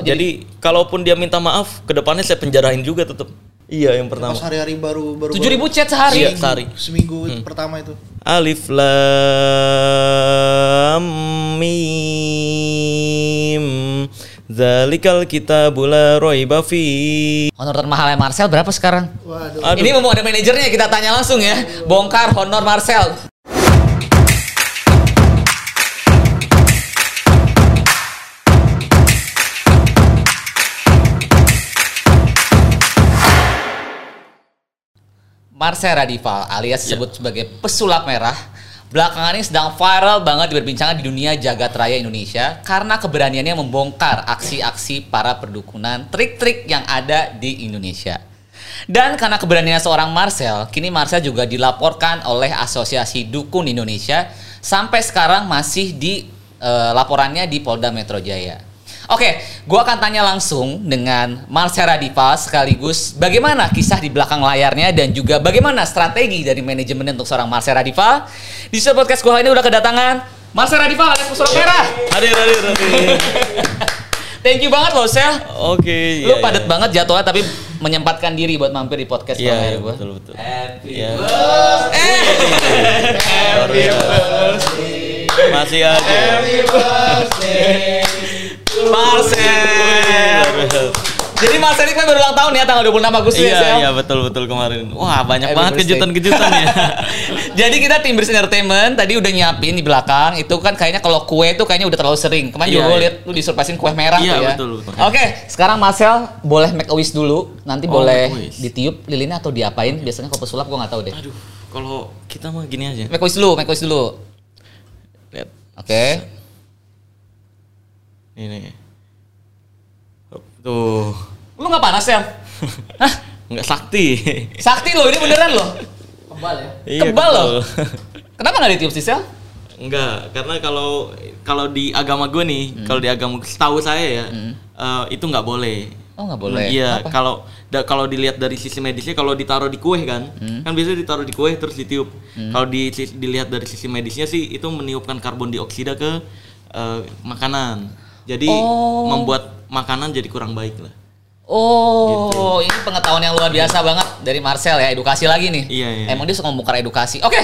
Oh, jadi, kalaupun dia minta maaf, ke depannya saya penjarain juga tetap. Iya yang pertama. Pas hari-hari baru baru tujuh ribu chat sehari. Iya, sehari. seminggu Hmm. pertama itu. Alif lam mim. Zalikal kitabul la raiba fi. Honor termahalnya Marcel berapa sekarang? Waduh. Aduh. Ini mau ada manajernya kita tanya langsung ya. Bongkar honor Marcel. Marcel Radival alias disebut sebagai pesulap merah belakangan ini sedang viral banget diperbincangkan di dunia jagat raya Indonesia karena keberaniannya membongkar aksi-aksi para perdukunan trik-trik yang ada di Indonesia. Dan karena keberaniannya seorang Marcel, kini Marcel juga dilaporkan oleh Asosiasi Dukun Indonesia sampai sekarang masih di eh, laporannya di Polda Metro Jaya. Oke, gua akan tanya langsung dengan Marcel Radival sekaligus bagaimana kisah di belakang layarnya dan juga bagaimana strategi dari manajemen untuk seorang Marcel Radival. Di show podcast gua ini udah kedatangan Marcel Radival alias Pesulap Merah. Hadir hadir hadir. Thank you banget loh, Sel. Oke. Lu iya, padat iya. banget jadwalnya tapi menyempatkan diri buat mampir di podcast Iya, Gua iya, gua. betul betul. Happy Iya. birthday. Happy birthday. Masih aja. Marcel. Jadi Marcel ini kan baru ulang tahun ya tanggal 26 Agustus ya, Iya iya betul betul kemarin. Wah banyak Happy banget kejutan-kejutan ya. Jadi kita tim Bersih Entertainment tadi udah nyiapin di belakang itu kan kayaknya kalau kue itu kayaknya udah terlalu sering. Kemarin Iya, juga iya. lihat lu disurprisein kue merah Iya, tuh ya. betul, betul. Oke, sekarang Marcel boleh make a wish dulu. Nanti Oh, boleh ditiup lilinnya atau diapain. Biasanya kalau pesulap gue nggak tahu deh. Aduh, kalau kita mah gini aja. Make a wish dulu, make a wish dulu. Lihat Oke. Ini. Hup, Tuh. Lu nggak panas ya? Hah? Nggak sakti. Sakti loh, ini beneran loh. Kebal ya? Iya, Kebal loh. betul. Kenapa nggak ditiup sih, Sel? Enggak, karena kalau kalau di agama gue nih, Hmm. kalau di agama setahu saya ya, eh, itu nggak boleh. Oh, nggak boleh. Iya, kalau da- kalau dilihat dari sisi medisnya, kalau ditaruh di kue kan, Hmm. kan biasanya ditaruh di kue terus ditiup. Kalau di, dilihat dari sisi medisnya sih, itu meniupkan karbon dioksida ke eh, makanan. Jadi Oh. membuat makanan jadi kurang baik lah. Oh, ini pengetahuan yang luar biasa banget dari Marcel ya, edukasi lagi nih. Iya, iya. Emang dia suka membongkar edukasi. Oke,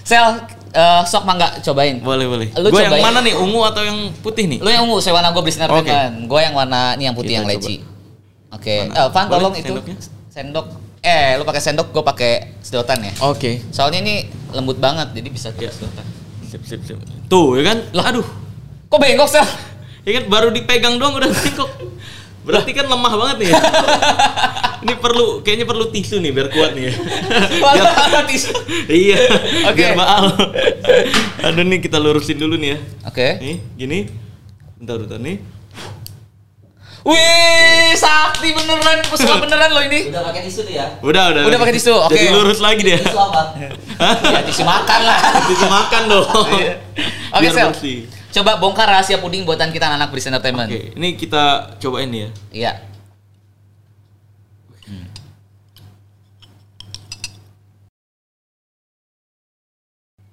Sel, eh, sok mangga cobain. Boleh boleh. Lu yang cobain. mana nih, ungu atau yang putih nih? Lu yang ungu, saya warna gue beli kan. Gue yang warna ini yang putih Kita yang coba. leci. Oke, Mana? eh, Van Boleh tolong itu sendoknya? sendok. Eh, lu pakai sendok, gue pakai sedotan ya. Oke. Soalnya ini lembut banget, jadi bisa Ya. pakai sedotan. Sip sip sip. Tuh ya kan? Lah. Aduh. Kok bengkok Sel? Ya kan baru dipegang doang udah bengkok. Berarti kan lemah banget nih ya. Ini perlu kayaknya perlu tisu nih biar kuat nih ya. Mantap, tisu. iya. Oke. Biar baal. Aduh nih kita lurusin dulu nih ya. Oke. Nih, gini. Bentar bentar nih. Wih, sakti beneran, pesulap beneran loh ini. Udah pakai tisu tuh ya? Udah udah. Udah pakai tisu, oke. Jadi lurus lagi dia. Tisu apa? Ya tisu makan lah. tisu makan dong. Oke, Biar Sel. bersih. Coba bongkar rahasia puding buatan kita anak Beris Entertainment. Oke, ini kita cobain nih ya. Iya.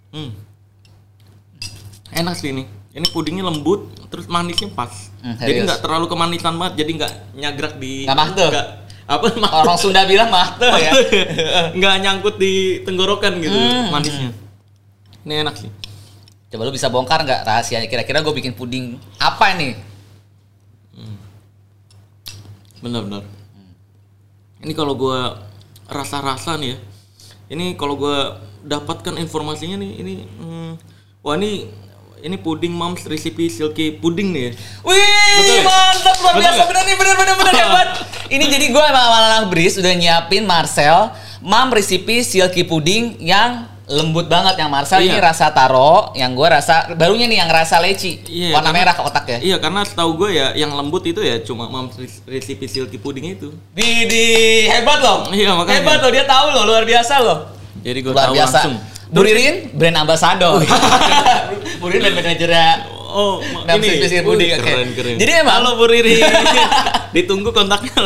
Hmm. Enak sih ini. Ini pudingnya lembut, terus manisnya pas. Hmm, jadi nggak terlalu kemanisan banget, jadi nggak nyagrak di. Nggak nggak- apa mahte? Orang Sunda bilang mahte ya. nggak nyangkut di tenggorokan gitu Hmm. manisnya. Ini enak sih. Coba lu bisa bongkar nggak rahasianya? Kira-kira gue bikin puding apa nih? Benar-benar. Ini kalau gua rasa-rasa nih ya. Ini kalau gua dapatkan informasinya nih, ini hmm, wah ini ini puding moms recipe silky puding nih ya. Wih, Betul ya? mantap luar Betul biasa nggak? bener nih, bener bener bener hebat. Ini jadi gue sama anak Bris udah nyiapin Marcel, mam resipi silky puding yang lembut banget yang Marcel ini Iya. rasa taro, yang gue rasa barunya nih yang rasa leci, Iya, warna karena- merah kotak ya. Iya, karena setahu gue ya yang lembut itu ya cuma moms recipe silky puding itu. Didi, hebat loh. Iya, makanya. Hebat loh, dia tahu loh, luar biasa loh. Jadi gue tahu biasa. langsung. Bu Ririn, brand ambassador. Bu Ririn brand manajernya Oh, ma- Nam ini Silky Puding, oke. keren keren. Jadi emang- halo Bu Riri. Ditunggu kontaknya.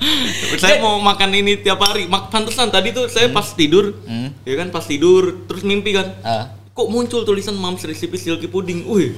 saya mau makan ini tiap hari. Mak pantesan tadi tuh saya pas tidur, ya kan pas tidur terus mimpi kan. Ah. Kok muncul tulisan Mom's Recipe Silky Pudding? Wih.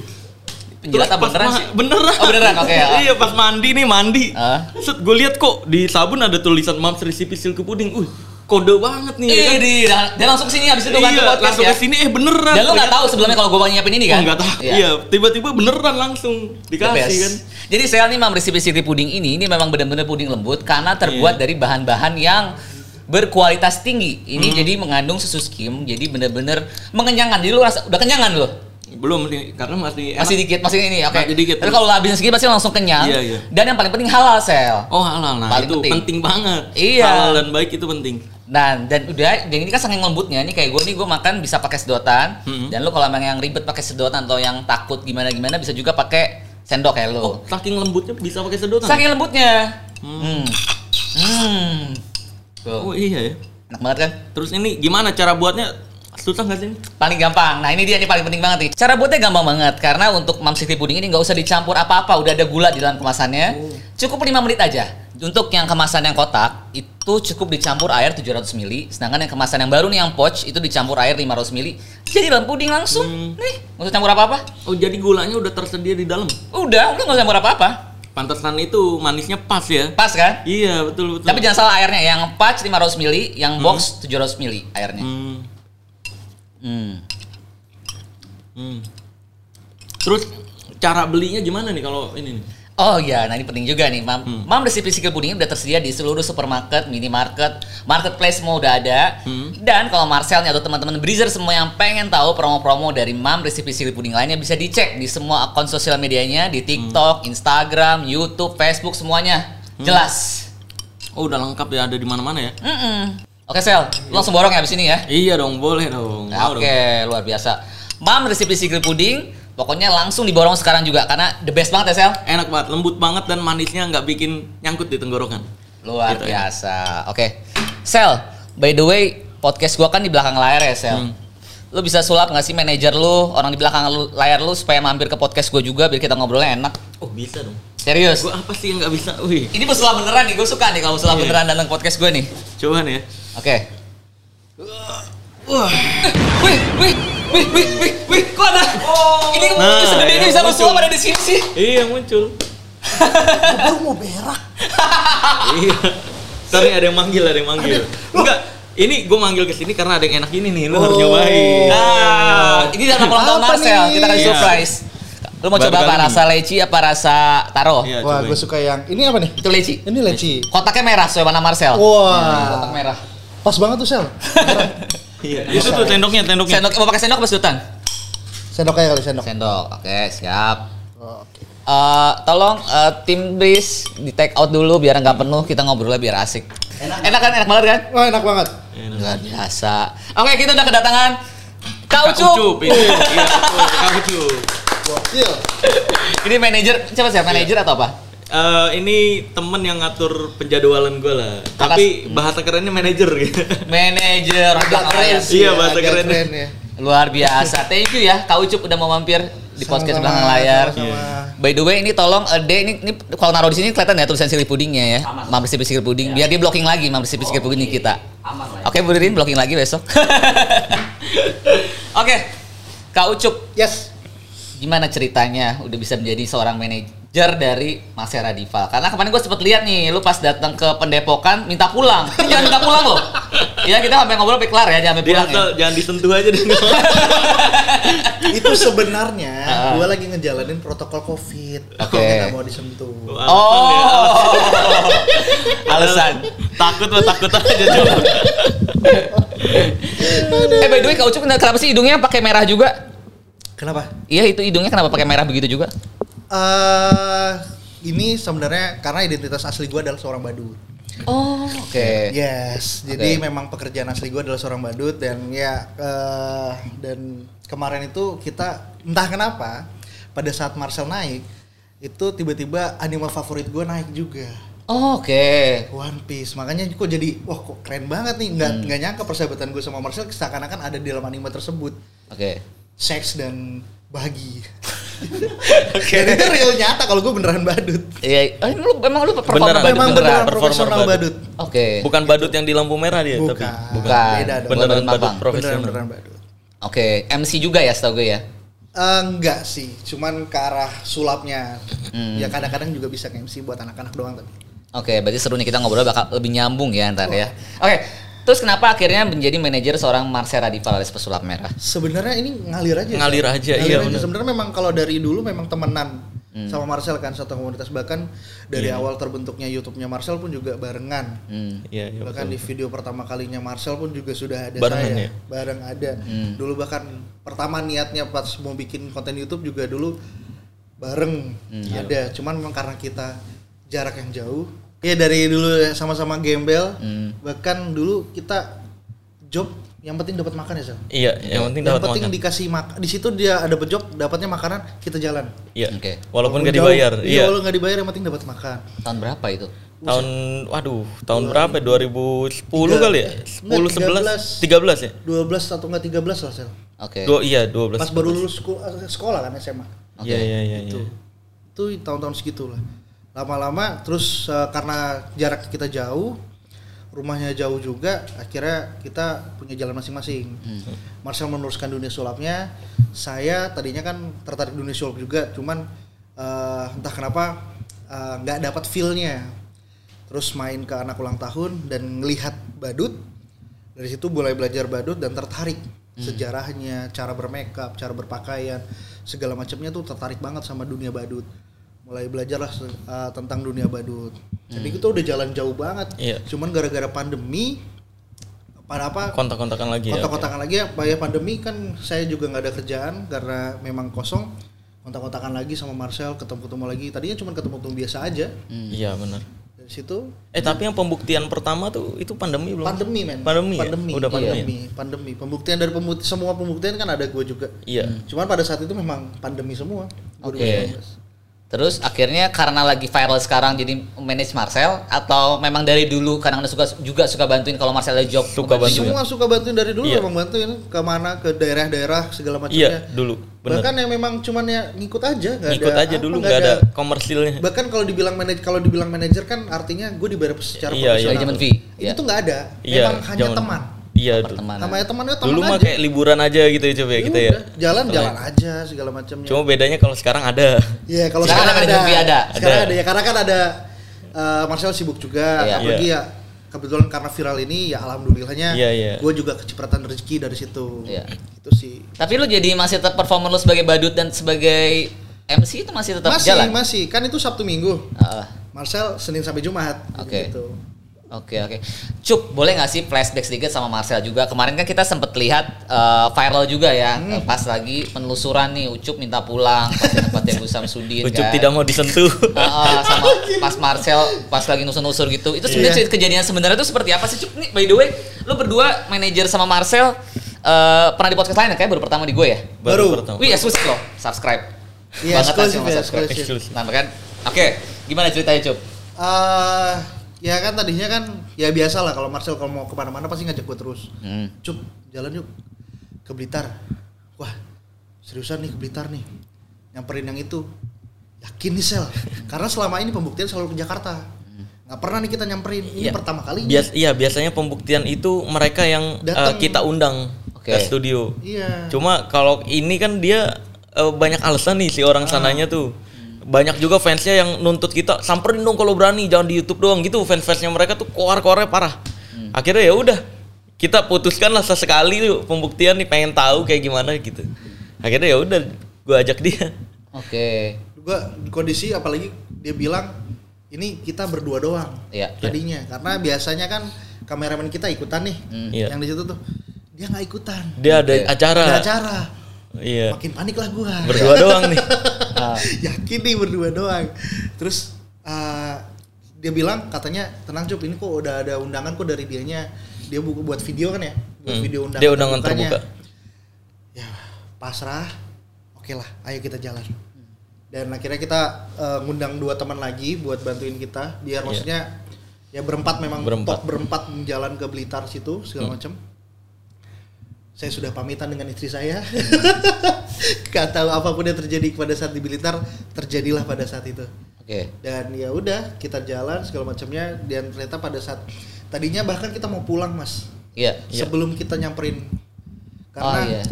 Penjilat apa beneran sih? Beneran. Oh, beneran, oke, ya. iya, pas mandi nih mandi. Ah. Set gue lihat kok di sabun ada tulisan Mams recipe silky pudding. Uh, kode banget nih. ya kan? Iya, di, dia langsung ke sini habis itu kan iya, podcast langsung ya. ke sini eh beneran. Dan lu nggak tahu sebelumnya kalau gue nyiapin ini kan? nggak tahu. Iya, tiba-tiba beneran langsung dikasih kan. Jadi saya nih mam resipi puding ini ini memang benar-benar puding lembut karena terbuat Iya. dari bahan-bahan yang berkualitas tinggi. Ini Hmm. jadi mengandung susu skim, jadi benar-benar mengenyangkan. Jadi lu rasa udah kenyangan lu? Belum nih, karena masih Masih dikit, masih ini. Oke. Masih dikit. Tapi kalau lu habisin segini pasti langsung kenyang. Iya, iya. Dan yang paling penting halal sel. Oh halal, nah Paling itu penting. penting. banget. Iya. Halal dan baik itu penting. Nah, dan udah, dan ini kan saking lembutnya, nih kayak gue nih gue makan bisa pakai sedotan. Mm-mm. Dan lu kalau emang yang ribet pakai sedotan atau yang takut gimana gimana bisa juga pakai sendok kayak lu. Oh, saking lembutnya bisa pakai sedotan. Saking lembutnya. Hmm. Hmm. Tuh. Oh iya ya. Enak banget kan? Terus ini gimana cara buatnya? Susah nggak sih? Paling gampang. Nah, ini dia nih paling penting banget nih. Cara buatnya gampang banget karena untuk Mam City Pudding ini nggak usah dicampur apa-apa, udah ada gula di dalam kemasannya. Cukup 5 menit aja. Untuk yang kemasan yang kotak itu cukup dicampur air 700 ml, sedangkan yang kemasan yang baru nih yang pouch itu dicampur air 500 ml. Jadi dalam puding langsung. Hmm. Nih, nggak usah campur apa-apa. Oh jadi gulanya udah tersedia di dalam. Udah, udah nggak usah campur apa-apa. Pantesan itu manisnya pas ya. Pas kan? Iya betul betul. Tapi jangan salah airnya, yang pouch 500 ml, yang box 700 ml airnya. Hmm, Hmm. hmm. Terus cara belinya gimana nih kalau ini nih? Oh iya, nah ini penting juga nih, Mam. Hmm. Mam resipi sikil puding udah tersedia di seluruh supermarket, minimarket, marketplace semua udah ada. Hmm. Dan kalau Marcel nih atau teman-teman Breezer semua yang pengen tahu promo-promo dari Mam resipi sikil puding lainnya bisa dicek di semua akun sosial medianya di TikTok, Instagram, YouTube, Facebook semuanya. Jelas. Oh udah lengkap ya ada di mana-mana ya? Mm-mm. Oke Sel, lu langsung borong ya abis ini ya. Iya dong boleh dong. Nah, Oke, luar biasa. Mam resipi sikil puding, pokoknya langsung diborong sekarang juga karena the best banget ya Sel. Enak banget, lembut banget dan manisnya nggak bikin nyangkut di tenggorokan. Luar Gitu ya. biasa. Oke. Sel, by the way, podcast gua kan di belakang layar ya, Sel. Hmm. Lu bisa sulap nggak sih manajer lu, orang di belakang layar lu supaya mampir ke podcast gua juga biar kita ngobrolnya enak. Oh bisa dong. Serius. Gua apa sih yang nggak bisa? Wih, Ini pesulap beneran nih, gue suka nih kalau pesulap Iya. beneran datang podcast gue nih. coba nih ya. Oke. Wah, Wih, wih, wih, wih, wih, wih, kok ada? ini Nah, segede ini iya, bisa muncul. pesulap ada di sini sih. iya muncul. baru mau berak. iya. Nih ada yang manggil, ada yang manggil. Enggak, ini gue manggil ke sini karena ada yang enak ini nih, lu harus Oh. nyobain. Nah, ini dalam ulang tahun Marcel, kita kasih surprise. Lu mau Baru coba apa? Rasa leci apa rasa taro? Iya, Wah, gue suka yang ini apa nih? Itu leci. Ini leci. Kotaknya merah sesuai warna Marcel. Wah. Kotak merah. Pas banget tuh sel. Iya, itu tuh sendoknya, sendoknya. Sendok mau pakai sendok apa sedotan? Sendok aja kali sendok. Sendok. Oke, siap. Oh, Oke. Eh, tolong eh, tim Breeze di take out dulu biar nggak penuh kita ngobrolnya biar asik. Enak, kan? Enak banget kan? Wah enak banget. Enak. Luar biasa. Oke, kita udah kedatangan Kak. Ucup, Kak Ucup. Gokil. Ini manajer, siapa sih? Manajer atau apa? Eh, ini temen yang ngatur penjadwalan gue lah. Tapi bahasa kerennya manajer gitu. Manajer Agak keren layar. sih. Iya, bahasa kerennya. keren ya. Luar biasa. Thank you ya, Kak Ucup udah mau mampir di podcast Sama-sama, belakang layar. sama-sama. By the way, ini tolong eh, De ini, ini kalau naruh di sini kelihatan ya tulisan sili pudingnya ya. Mampir sili puding. Biar dia blocking lagi mampir sili puding kita. Oke, Bu Ririn blocking lagi besok. Oke. Kak Ucup, Yes. Gimana ceritanya udah bisa menjadi seorang manajer dari Masera Diva? Karena kemarin gue sempet lihat nih, lu pas datang ke pendepokan minta pulang. Ini jangan minta pulang loh. Ya kita sampai ngobrol sampai kelar ya, jangan sampai pulang ya. jangan disentuh aja deh. Itu sebenarnya Ah. gue lagi ngejalanin protokol COVID. Oke. Nggak mau disentuh. Oh, alasan. takut mah takut aja coba. Eh by the way, Kak Ucup kenapa sih hidungnya pakai merah juga? Kenapa? Iya itu hidungnya kenapa pakai merah begitu juga? eh ini sebenarnya karena identitas asli gue adalah seorang badut. Oh, oke. Yes, jadi memang pekerjaan asli gue adalah seorang badut dan ya eh, dan kemarin itu kita entah kenapa pada saat Marcel naik itu tiba-tiba anime favorit gue naik juga Oh, oke. One Piece makanya kok jadi wah kok keren banget nih nggak nggak nyangka persahabatan gue sama Marcel seakan-akan ada di dalam anime tersebut Oke. Seks dan bahagia dan itu real nyata kalau gue beneran badut Iya, eh, lu emang lu performa Beneran, badut memang beneran? beneran performer profesional badut. badut, Oke. Bukan badut yang di lampu merah dia, bukan, tapi Bukan. beda dong beneran Badut badut profesional. beneran beneran badut Oke, MC juga ya setahu gue ya. Eh, enggak sih, cuman ke arah sulapnya. Hmm. Ya kadang-kadang juga bisa MC buat anak-anak doang tapi. Oke, berarti seru nih kita ngobrol bakal lebih nyambung ya ntar ya. Oke, terus kenapa akhirnya menjadi manajer seorang Marcel Radival alias pesulap merah? Sebenarnya ini ngalir aja. Ngalir aja, iya, bener. Sebenarnya memang kalau dari dulu memang temenan Hmm. sama Marcel kan satu komunitas bahkan dari awal terbentuknya YouTube-nya Marcel pun juga barengan. Hmm. Iya, iya. bahkan betul. di video pertama kalinya Marcel pun juga sudah ada Barengan saya ya? bareng ada Hmm. dulu bahkan pertama niatnya pas mau bikin konten YouTube juga dulu bareng Hmm. ada cuman memang karena kita jarak yang jauh ya dari dulu sama-sama gembel Hmm. bahkan dulu kita job yang penting dapat makan ya Sel Iya, yang penting yang dapat penting makan. dikasih makan di situ dia ada job dapatnya makanan kita jalan Iya. Oke. Walaupun gak jauh, dibayar. iya Iya. walau nggak dibayar yang penting dapat makan Tahun berapa itu? Tahun waduh, tahun berapa? 2010 Tiga- kali ya? 10 11 13 ya? 12 atau enggak 13 lah Sel Oke. Dua iya 12. pas baru lulus sekolah, sekolah kan SMA Oke. Iya iya iya. itu iya. itu tahun-tahun segitu lah lama-lama terus eh, karena jarak kita jauh rumahnya jauh juga akhirnya kita punya jalan masing-masing. Marcel meneruskan dunia sulapnya saya tadinya kan tertarik dunia sulap juga cuman eh, entah kenapa eh, nggak dapat feelnya. Terus main ke anak ulang tahun dan ngelihat badut dari situ mulai belajar badut dan tertarik sejarahnya cara bermakeup cara berpakaian segala macamnya tuh tertarik banget sama dunia badut mulai belajarlah uh, tentang dunia badut jadi kita udah jalan jauh banget Iya. cuman gara-gara pandemi pada apa Kontak-kontakan lagi ya. kontak-kontakan lagi ya ya pandemi kan saya juga nggak ada kerjaan karena memang kosong kontak-kontakan lagi sama Marcel ketemu-ketemu lagi tadinya cuma ketemu-ketemu biasa aja Iya benar. dari situ Eh tapi yang pembuktian pertama tuh itu pandemi belum? pandemi men Pandemi ya? pandemi Udah pandemi ya? pandemi, pandemi. pembuktian dari pembukti, semua pembuktian kan ada gue juga Iya. cuman pada saat itu memang pandemi semua Oke. 2019. Terus akhirnya karena lagi viral sekarang jadi manage Marcel atau memang dari dulu karena anda suka juga suka bantuin kalau Marcel ada job Suka bantuin. semua suka bantuin dari dulu Iya. memang bantuin ke mana ke daerah-daerah segala Iya, macamnya dulu. Benar. bahkan yang memang cuman ya ngikut aja nggak ada aja apa, dulu nggak nggak ada komersilnya. bahkan kalau dibilang manajer kalau dibilang manajer kan artinya gue dibayar secara Iya, profesional iya. Manajemen fee, ini iya. tuh nggak ada Iya. memang hanya zaman- teman Iya dulu. pertemanan. namanya teman ya teman Dulu aja mah kayak liburan aja gitu ya coba ya kita ya. udah, jalan-jalan aja segala macamnya Cuma bedanya kalau sekarang ada. Iya kalau Sekarang sekarang, ada fee ada. Sekarang Ada. ada ya karena kan ada eh, Marcel sibuk juga. Iya. Apalagi Iya. ya kebetulan karena viral ini ya alhamdulillahnya Iya, iya. gue juga kecipratan rezeki dari situ. Iya. Itu sih. Tapi lu jadi masih tetap performa lu sebagai badut dan sebagai MC itu masih tetap masih jalan? masih kan itu Sabtu Minggu. Heeh. Marcel Senin sampai Jumat. Oke. Gitu. Oke oke. Cup, boleh nggak sih flashback sedikit sama Marcel juga? Kemarin kan kita sempet lihat eh, viral juga ya, Hmm. eh, pas lagi penelusuran nih, Ucup minta pulang pas di tempatnya Bu Samsudin Ucup kan. tidak mau disentuh. Heeh, sama pas Marcel pas lagi nusur-nusur gitu. Itu sebenarnya Iya. kejadian sebenarnya itu seperti apa sih Cup? Nih by the way, lu berdua manajer sama Marcel eh, pernah di podcast lain ya? Kayak baru pertama di gue ya. Baru. pertama. Wih eksklusif loh, subscribe. Iya, Banget eksklusif langsung ya, subscribe. Nah kan, oke, gimana ceritanya Cup? Eh, ya kan tadinya kan ya biasa lah kalau Marcel kalau mau ke mana-mana pasti ngajak gue terus. Hmm. Cup, jalan yuk ke Blitar. Wah, seriusan nih ke Blitar nih. Nyamperin yang itu. Yakin nih Sel. Karena selama ini pembuktian selalu ke Jakarta. Nggak pernah nih kita nyamperin. Ini Iya. pertama kali. Bias, iya biasanya pembuktian itu mereka yang eh, kita undang Oke. ke studio. Iya. Cuma kalau ini kan dia eh, banyak alasan nih si orang Ah. sananya tuh. Banyak juga fansnya yang nuntut kita samperin dong kalau berani jangan di YouTube doang gitu. Fans-fansnya mereka tuh koar-koarnya parah. Hmm. Akhirnya ya udah kita putuskan lah sesekali tuh pembuktian nih pengen tahu kayak gimana gitu. Akhirnya ya udah gue ajak dia. Oke. Gua di kondisi apalagi dia bilang ini kita berdua doang. Iya. Tadinya karena biasanya kan kameramen kita ikutan nih. Iya. Yang di situ tuh dia nggak ikutan. Dia ada Oke. acara. Ada acara. Iya. Makin panik lah gua. Berdua doang nih. Ah. yakin nih berdua doang terus uh, dia bilang katanya tenang cup ini kok udah ada undangan kok dari dianya dia bu- buat video kan ya buat Hmm. video undangan Dia undangan terbuka. ya pasrah oke lah ayo kita jalan dan akhirnya kita uh, ngundang dua teman lagi buat bantuin kita biar Iya. maksudnya ya berempat memang Berempat. top berempat jalan ke Blitar situ segala Hmm. macam saya sudah pamitan dengan istri saya Gak tahu apa pun yang terjadi pada saat di Blitar terjadilah pada saat itu Oke. dan ya udah kita jalan segala macamnya dan ternyata pada saat tadinya bahkan kita mau pulang mas Iya. Iya. sebelum kita nyamperin karena oh iya.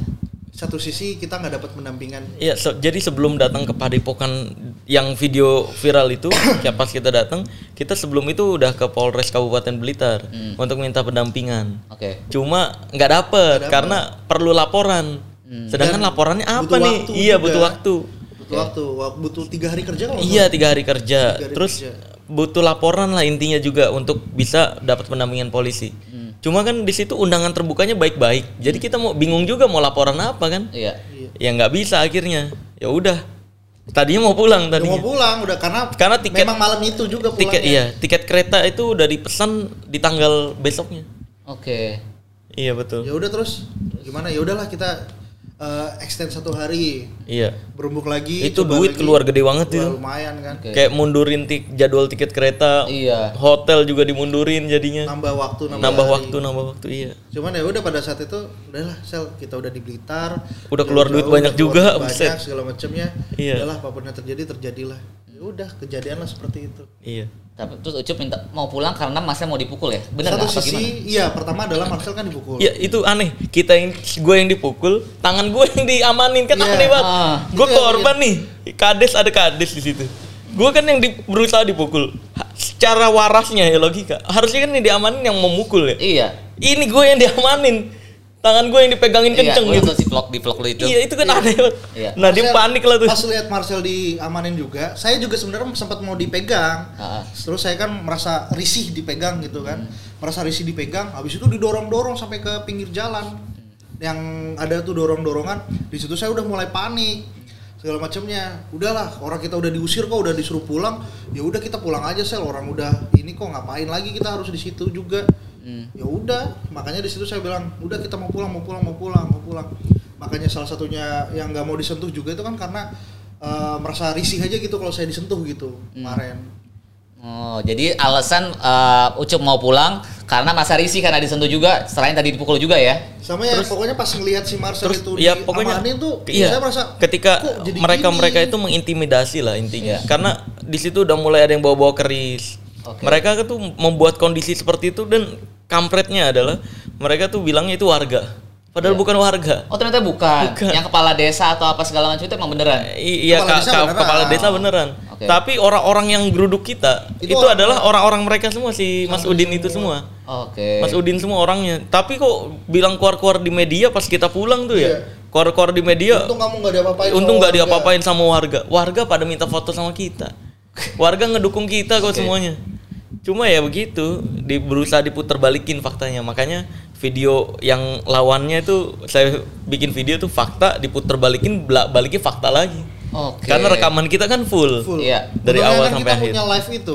Satu sisi kita nggak dapat pendampingan Iya, se- jadi sebelum datang ke Padepokan yang video viral itu, ya pas kita datang, kita sebelum itu udah ke Polres Kabupaten Blitar untuk minta pendampingan. Oke. Cuma nggak dapet karena perlu laporan. Sedangkan Dan laporannya apa butuh nih? waktu Iya juga. butuh waktu. butuh waktu wak- butuh tiga hari kerja kalau Iya tiga hari kerja. Tiga hari Terus kerja. butuh laporan lah intinya juga untuk bisa dapat pendampingan polisi. Cuma kan di situ undangan terbukanya baik-baik. Jadi kita mau bingung juga mau laporan apa kan? Iya. Ya nggak bisa akhirnya. Ya udah. Tadinya mau pulang. Udah tadinya. mau pulang udah karena Karena tiket- memang malam itu juga pulangnya Tiket iya, tiket kereta itu udah dipesan di tanggal besoknya. Oke. Iya betul. ya udah terus gimana ya udahlah kita eh, extend satu hari Iya. berembuk lagi Itu duit lagi. keluar gede banget Keluar itu. lumayan kan Oke. Kayak mundurin tik jadwal tiket kereta. Iya. Hotel juga dimundurin jadinya. nambah waktu nambah, Nambah hari. waktu, nambah waktu iya. cuman ya udah pada saat itu udahlah sel kita udah di Blitar Udah keluar duit banyak juga, banyak segala macamnya Iya. udahlah apa pun yang terjadi terjadilah ya udah kejadian lah seperti itu Iya. Tapi terus Ucup minta mau pulang karena masnya mau dipukul ya? Bener satu nggak? Apa sisi gimana? iya pertama adalah Marcel kan dipukul Ya itu aneh. Kita yang gue yang dipukul, tangan gue yang diamanin kan Iya. aneh banget. Ah. gue Itu yang korban nih. Kades ada kades di situ. Gue kan yang di- berusaha dipukul. Ha- Secara warasnya ya logika. Harusnya kan yang diamanin yang memukul ya. Iya. Ini gue yang diamanin. Tangan gue yang dipegangin Iya, kenceng gua gitu. si vlog di vlog lu itu. Iya itu kan aneh banget. Iya. Nah dia panik lah tuh. Pas lihat Marcel diamanin juga, saya juga sebenarnya sempat mau dipegang. Ah. Terus saya kan merasa risih dipegang gitu kan. Hmm. Merasa risih dipegang, habis itu didorong-dorong sampai ke pinggir jalan. Yang ada tuh dorong-dorongan, di situ saya udah mulai panik. Segala macamnya. Udahlah, orang kita udah diusir kok, udah disuruh pulang. Ya udah kita pulang aja sel, orang udah ini kok ngapain lagi kita harus di situ juga. Hmm. Ya udah, makanya di situ saya bilang, udah kita mau pulang, mau pulang, mau pulang, mau pulang. Makanya salah satunya yang nggak mau disentuh juga itu kan karena eh, merasa risih aja gitu kalau saya disentuh gitu kemarin. Oh, jadi alasan uh, Ucup mau pulang karena masa risih karena disentuh juga, selain tadi dipukul juga ya. Sama ya pokoknya pas ngelihat si Marcel Terus itu ya pokoknya diamanin tuh iya, saya merasa ketika mereka-mereka gini? itu mengintimidasi lah intinya. Iya. Karena di situ udah mulai ada yang bawa-bawa keris. Oke. Mereka tuh membuat kondisi seperti itu dan kampretnya adalah mereka tuh bilangnya itu warga. Padahal Iya. bukan warga. Oh ternyata bukan. Bukan. Yang kepala desa atau apa segala macam itu emang beneran. I- Iya Kepala desa ka- beneran. kepala desa beneran. Oke. Tapi orang-orang yang geruduk kita itu, Itu orang- adalah orang-orang mereka semua si Mas Udin itu semua. Oke. Mas Udin semua orangnya. Tapi kok bilang keluar-keluar di media pas kita pulang tuh ya. Iya. Keluar-keluar di media. Untung kamu nggak diapa-apain. Untung sama nggak warga. diapa-apain sama warga. Warga pada minta foto sama kita. Warga ngedukung kita kok Oke. semuanya. Cuma ya begitu, di, berusaha diputar balikin faktanya. Makanya video yang lawannya itu saya bikin video tuh fakta diputar balikin balikin fakta lagi. Oke. Karena rekaman kita kan full. Full. Iya. Dari Untungnya awal kan sampai kita akhir. punya live itu.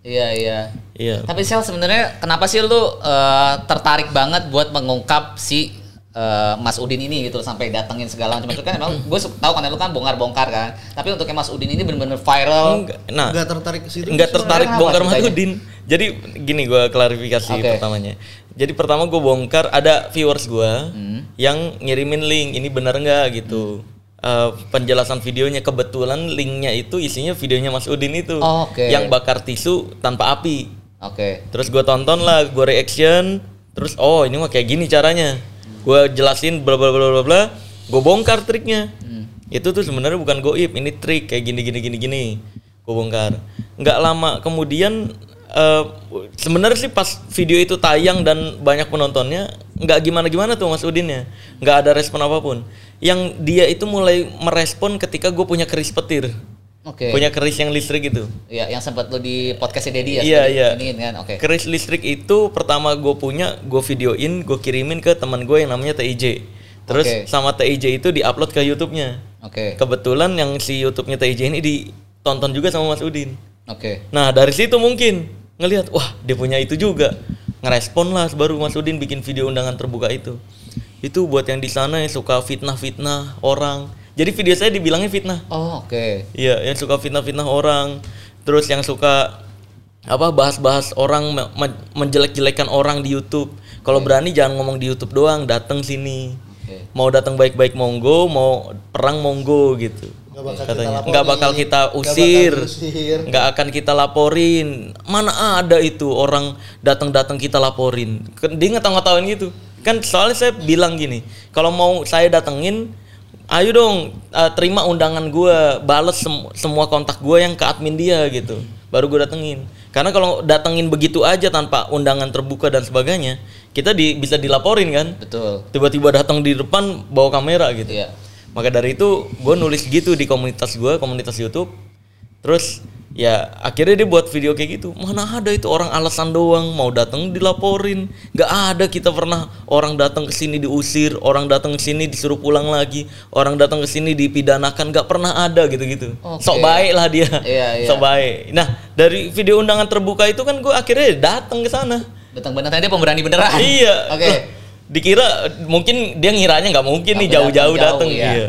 Iya iya. Iya. Tapi Sel sebenarnya kenapa sih lu eh, tertarik banget buat mengungkap si eh, Mas Udin ini gitu sampai datengin segala macam itu kan emang gue tahu kan lu kan bongkar-bongkar kan. Tapi untuk yang Mas Udin ini bener-bener viral. Enggak, nah, Nggak tertarik ke situ. nggak tertarik bongkar Mas? Udin. Jadi gini gue klarifikasi Oke. pertamanya. Jadi pertama gue bongkar ada viewers gue Hmm. yang ngirimin link ini bener nggak gitu. Eh, penjelasan videonya kebetulan linknya itu isinya videonya Mas Udin itu Oh, oke. yang bakar tisu tanpa api. Oke. Terus gue tonton lah, gue reaction, terus oh ini mah kayak gini caranya. Gue jelasin bla bla bla bla bla, gue bongkar triknya. Itu tuh sebenarnya bukan goib, ini trik kayak gini gini gini gini. Gue bongkar. Nggak lama kemudian eh, sebenarnya sih pas video itu tayang dan banyak penontonnya nggak gimana gimana tuh Mas Udinnya, nggak ada respon apa pun. Yang dia itu mulai merespon ketika gue punya keris petir, Oke. punya keris yang listrik gitu. Iya, yang sempat lu di podcastnya Dedi ya. Iya, iya. iniin kan. Oke. Keris listrik itu pertama gue punya, gue videoin, gue kirimin ke teman gue yang namanya TIJ. Terus Oke. sama TIJ itu diupload ke YouTube-nya. Oke. Kebetulan yang si YouTube-nya TIJ ini ditonton juga sama Mas Udin. Oke. Nah dari situ mungkin ngelihat, wah dia punya itu juga. Ngerespon lah baru Mas Udin bikin video undangan terbuka itu. Itu buat yang di sana yang suka fitnah-fitnah orang. Jadi video saya dibilangnya fitnah. Oh, oke. Iya, yang suka fitnah-fitnah orang, terus yang suka apa bahas-bahas orang me- me- menjelek-jelekan orang di YouTube. Kalau berani jangan ngomong di YouTube doang, datang sini. Oke. Mau datang baik-baik monggo, mau perang monggo gitu. Nggak bakal Katanya kita nggak bakal kita nggak bakal usir, nggak akan kita laporin. Mana ada itu orang datang-datang kita laporin. Kan Dia ngetawa-ngetawain gitu. Kan soalnya saya bilang gini, kalau mau saya datengin ayo dong uh, terima undangan gue bales sem- semua kontak gue yang ke admin dia gitu. Baru gue datengin. Karena kalau datengin begitu aja tanpa undangan terbuka dan sebagainya kita di, bisa dilaporin kan? Betul. tiba-tiba datang di depan bawa kamera gitu. Iya. maka dari itu gue nulis gitu di komunitas gue komunitas YouTube. Terus ya akhirnya dia buat video kayak gitu mana ada itu orang alasan doang mau datang dilaporin nggak ada kita pernah orang datang ke sini diusir orang datang ke sini disuruh pulang lagi orang datang ke sini dipidanakan nggak pernah ada gitu-gitu Oke. sok baik lah dia Iya, iya. sok baik nah dari video undangan terbuka itu kan gue akhirnya datang ke sana Datang bener dia pemberani beneran. iya Oke. Loh, dikira mungkin dia ngiranya nggak mungkin nih Nggak jauh-jauh datang jauh, iya. iya.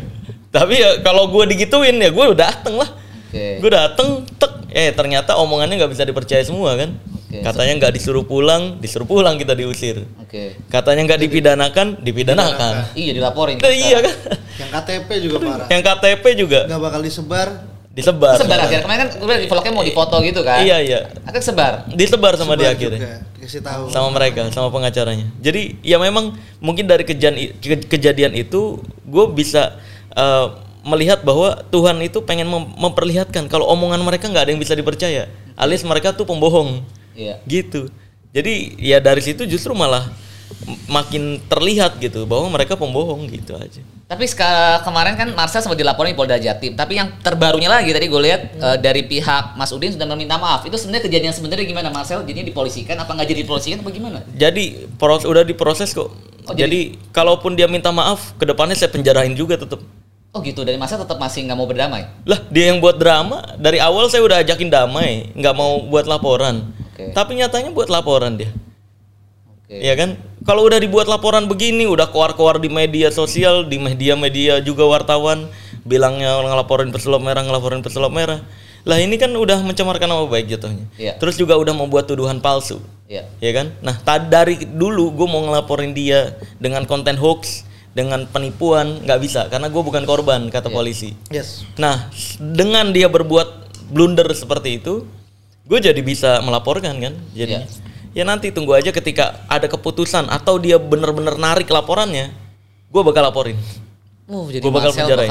tapi ya kalau gue digituin ya gue udah dateng lah Oke. gue dateng tek eh ternyata omongannya nggak bisa dipercaya semua kan Oke. katanya nggak disuruh pulang disuruh pulang kita diusir Oke. katanya nggak dipidanakan dipidanakan Iya dilaporin. Nah, iya kan Yang KTP juga parah. yang KTP juga Nggak bakal disebar. disebar Sebar akhirnya kemarin kan udah di vlognya mau difoto gitu kan. iya iya Akhirnya sebar. disebar sama dia akhirnya. Kasih tahu. sama mereka sama pengacaranya jadi ya memang mungkin dari kejadian ke- kejadian itu gue bisa eh, melihat bahwa Tuhan itu pengen mem- memperlihatkan kalau omongan mereka nggak ada yang bisa dipercaya alias mereka tuh pembohong Iya. gitu jadi ya dari situ justru malah makin terlihat gitu bahwa mereka pembohong gitu aja Tapi seka- kemarin kan Marcel sempat dilaporin di Polda Jatim. Tapi yang terbarunya lagi tadi gue lihat eh, dari pihak Mas Udin sudah meminta maaf. Itu sebenarnya kejadian sebenarnya gimana Marcel? Jadi dipolisikan apa nggak jadi dipolisikan apa gimana? jadi pros udah diproses kok Oh, jadi, kalaupun dia minta maaf ke depannya saya penjarain juga tetap Oh gitu. Dari Marcel tetap masih nggak mau berdamai. Lah dia yang buat drama dari awal saya udah ajakin damai, nggak mau buat laporan. Oke. Tapi nyatanya buat laporan dia. Oke. Ya kan? Kalau udah dibuat laporan begini, udah keluar-keluar di media sosial, di media-media juga wartawan bilangnya ngelaporin pesulap merah, ngelaporin pesulap merah. Lah ini kan udah mencemarkan nama baik jatuhnya. Iya. Terus juga udah membuat tuduhan palsu. Iya. Ya kan? Nah, dari dulu gue mau ngelaporin dia dengan konten hoax, dengan penipuan, nggak bisa karena gue bukan korban kata polisi. Yes. Nah, dengan dia berbuat blunder seperti itu, gue jadi bisa melaporkan kan. Jadi Iya. ya nanti tunggu aja ketika ada keputusan atau dia bener-bener narik laporannya, gue bakal laporin. Uh, jadi Gua bakal penjarain.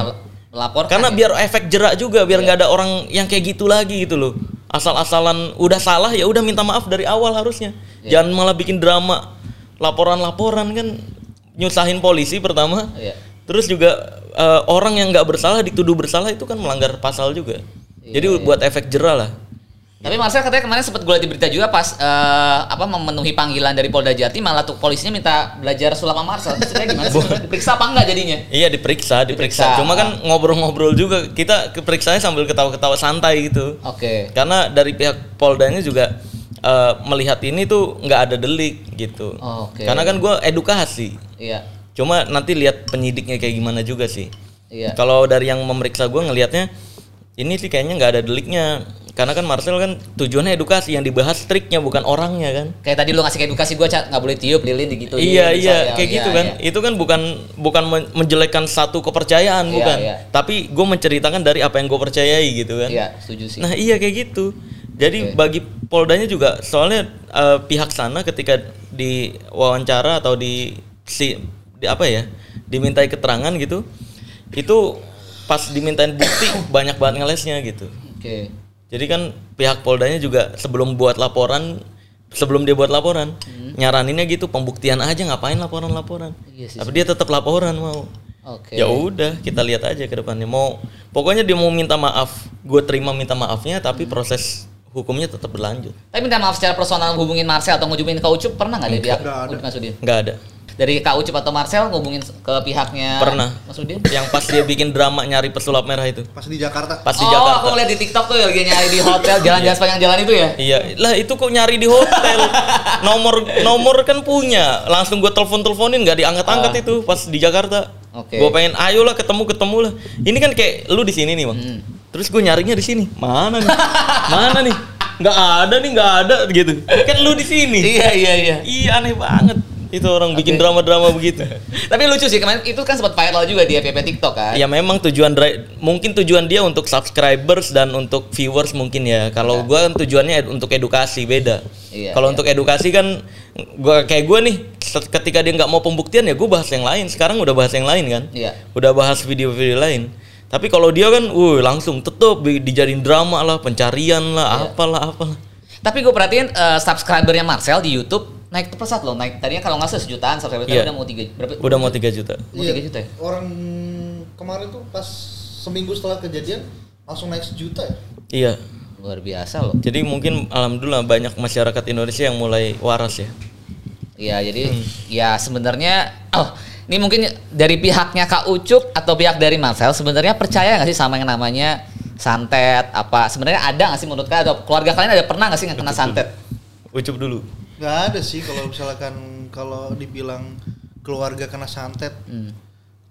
bakal. Karena ya? biar efek jerak juga, biar Iya. nggak ada orang yang kayak gitu lagi gitu loh. Asal-asalan udah salah ya udah minta maaf dari awal harusnya. Iya. Jangan malah bikin drama laporan-laporan kan nyusahin polisi pertama. Iya. Terus juga eh, orang yang nggak bersalah dituduh bersalah itu kan melanggar pasal juga. Iya, Jadi buat efek jerah lah. Tapi Marcel katanya kemarin sempat gue lihat di berita juga pas eh, apa memenuhi panggilan dari Polda Jati malah tuh polisinya minta belajar sulap sama Marcel. Sebenarnya gimana sih? Diperiksa apa enggak jadinya? Iya diperiksa, diperiksa. Diperiksa. Cuma kan ngobrol-ngobrol juga kita keperiksanya sambil ketawa-ketawa santai gitu. Oke. Karena dari pihak Poldanya juga eh, melihat ini tuh nggak ada delik gitu. Oke. Karena kan gue edukasi. Iya. Cuma nanti lihat penyidiknya kayak gimana juga sih. Iya. Kalau dari yang memeriksa gue ngelihatnya ini sih kayaknya nggak ada deliknya. Karena kan Marcel kan tujuannya edukasi yang dibahas triknya bukan orangnya kan. Kayak tadi lu ngasih edukasi gue nggak boleh tiup lilin gitu. iya iya kayak gitu kan. Itu kan bukan bukan men- menjelekkan satu kepercayaan Iya, bukan. iya. Tapi gue menceritakan dari apa yang gue percayai gitu kan. Iya, setuju sih. Nah iya kayak gitu. Jadi Oke. bagi Poldanya juga soalnya eh, pihak sana ketika diwawancara atau di si di apa ya dimintai keterangan gitu itu pas dimintain bukti banyak banget ngelesnya gitu. Oke. Jadi kan pihak Poldanya juga sebelum buat laporan sebelum dia buat laporan nyaraninnya gitu pembuktian aja ngapain laporan-laporan. Iya sih. Tapi dia tetap laporan mau. Oke. Ya udah, kita lihat aja ke depannya. Mau pokoknya dia mau minta maaf, gue terima minta maafnya, tapi proses hukumnya tetap berlanjut. Tapi minta maaf secara personal hubungin Marcel atau ngehubungin Kak Ucup pernah nggak pihak Nggak ada. Nggak ada. Dari Kak Ucup atau Marcel ngehubungin ke pihaknya Pernah. Mas Udin? Yang pas dia bikin drama nyari pesulap merah itu, Pas di Jakarta. pas di oh, Jakarta. aku ngeliat di TikTok tuh lagi nyari di hotel jalan-jalan sepanjang jalan itu ya? Iya, lah itu kok nyari di hotel. nomor nomor kan punya. Langsung gue telepon teleponin nggak diangkat-angkat Ah. itu pas di Jakarta. Oke. Gue pengen ayo lah ketemu ketemu lah. Ini kan kayak lu di sini nih bang. Hmm. Terus gue nyarinya di sini. Mana nih? Mana nih? Nggak ada nih nggak ada gitu. Kan lu di sini. Iya iya iya. Iya aneh banget. Itu orang bikin drama-drama begitu. Tapi lucu sih kemarin itu kan sempat viral juga di FYP TikTok kan? Ya memang tujuan mungkin tujuan dia untuk subscribers dan untuk viewers mungkin ya. Kalau gua kan tujuannya ed- untuk edukasi beda. Iya, Kalau iya. untuk edukasi kan gua kayak gua nih ketika dia nggak mau pembuktian ya gue bahas yang lain sekarang udah bahas yang lain kan Iya. udah bahas video-video lain tapi kalau dia kan wuh langsung tetep di- dijadiin drama lah pencarian Iya. lah apalah apalah Tapi gue perhatiin eh, subscribernya Marcel di YouTube naik pesat loh. Naik tadinya kalau nggak salah sejutaan subscriber Iya. udah mau tiga berapa? udah mau 3 juta Mau tiga juta ya? Iya. Orang kemarin tuh pas seminggu setelah kejadian langsung naik sejuta ya. iya Luar biasa loh. jadi mungkin alhamdulillah banyak masyarakat Indonesia yang mulai waras ya Iya, jadi Hmm. ya sebenarnya oh, ini mungkin dari pihaknya Kak Ucup atau pihak dari Marcel sebenarnya percaya nggak sih sama yang namanya santet apa? Sebenarnya ada nggak sih menurut kalian atau keluarga kalian ada pernah nggak sih yang kena santet? ucup dulu Nggak ada sih kalau misalkan kalau dibilang keluarga kena santet. Hmm.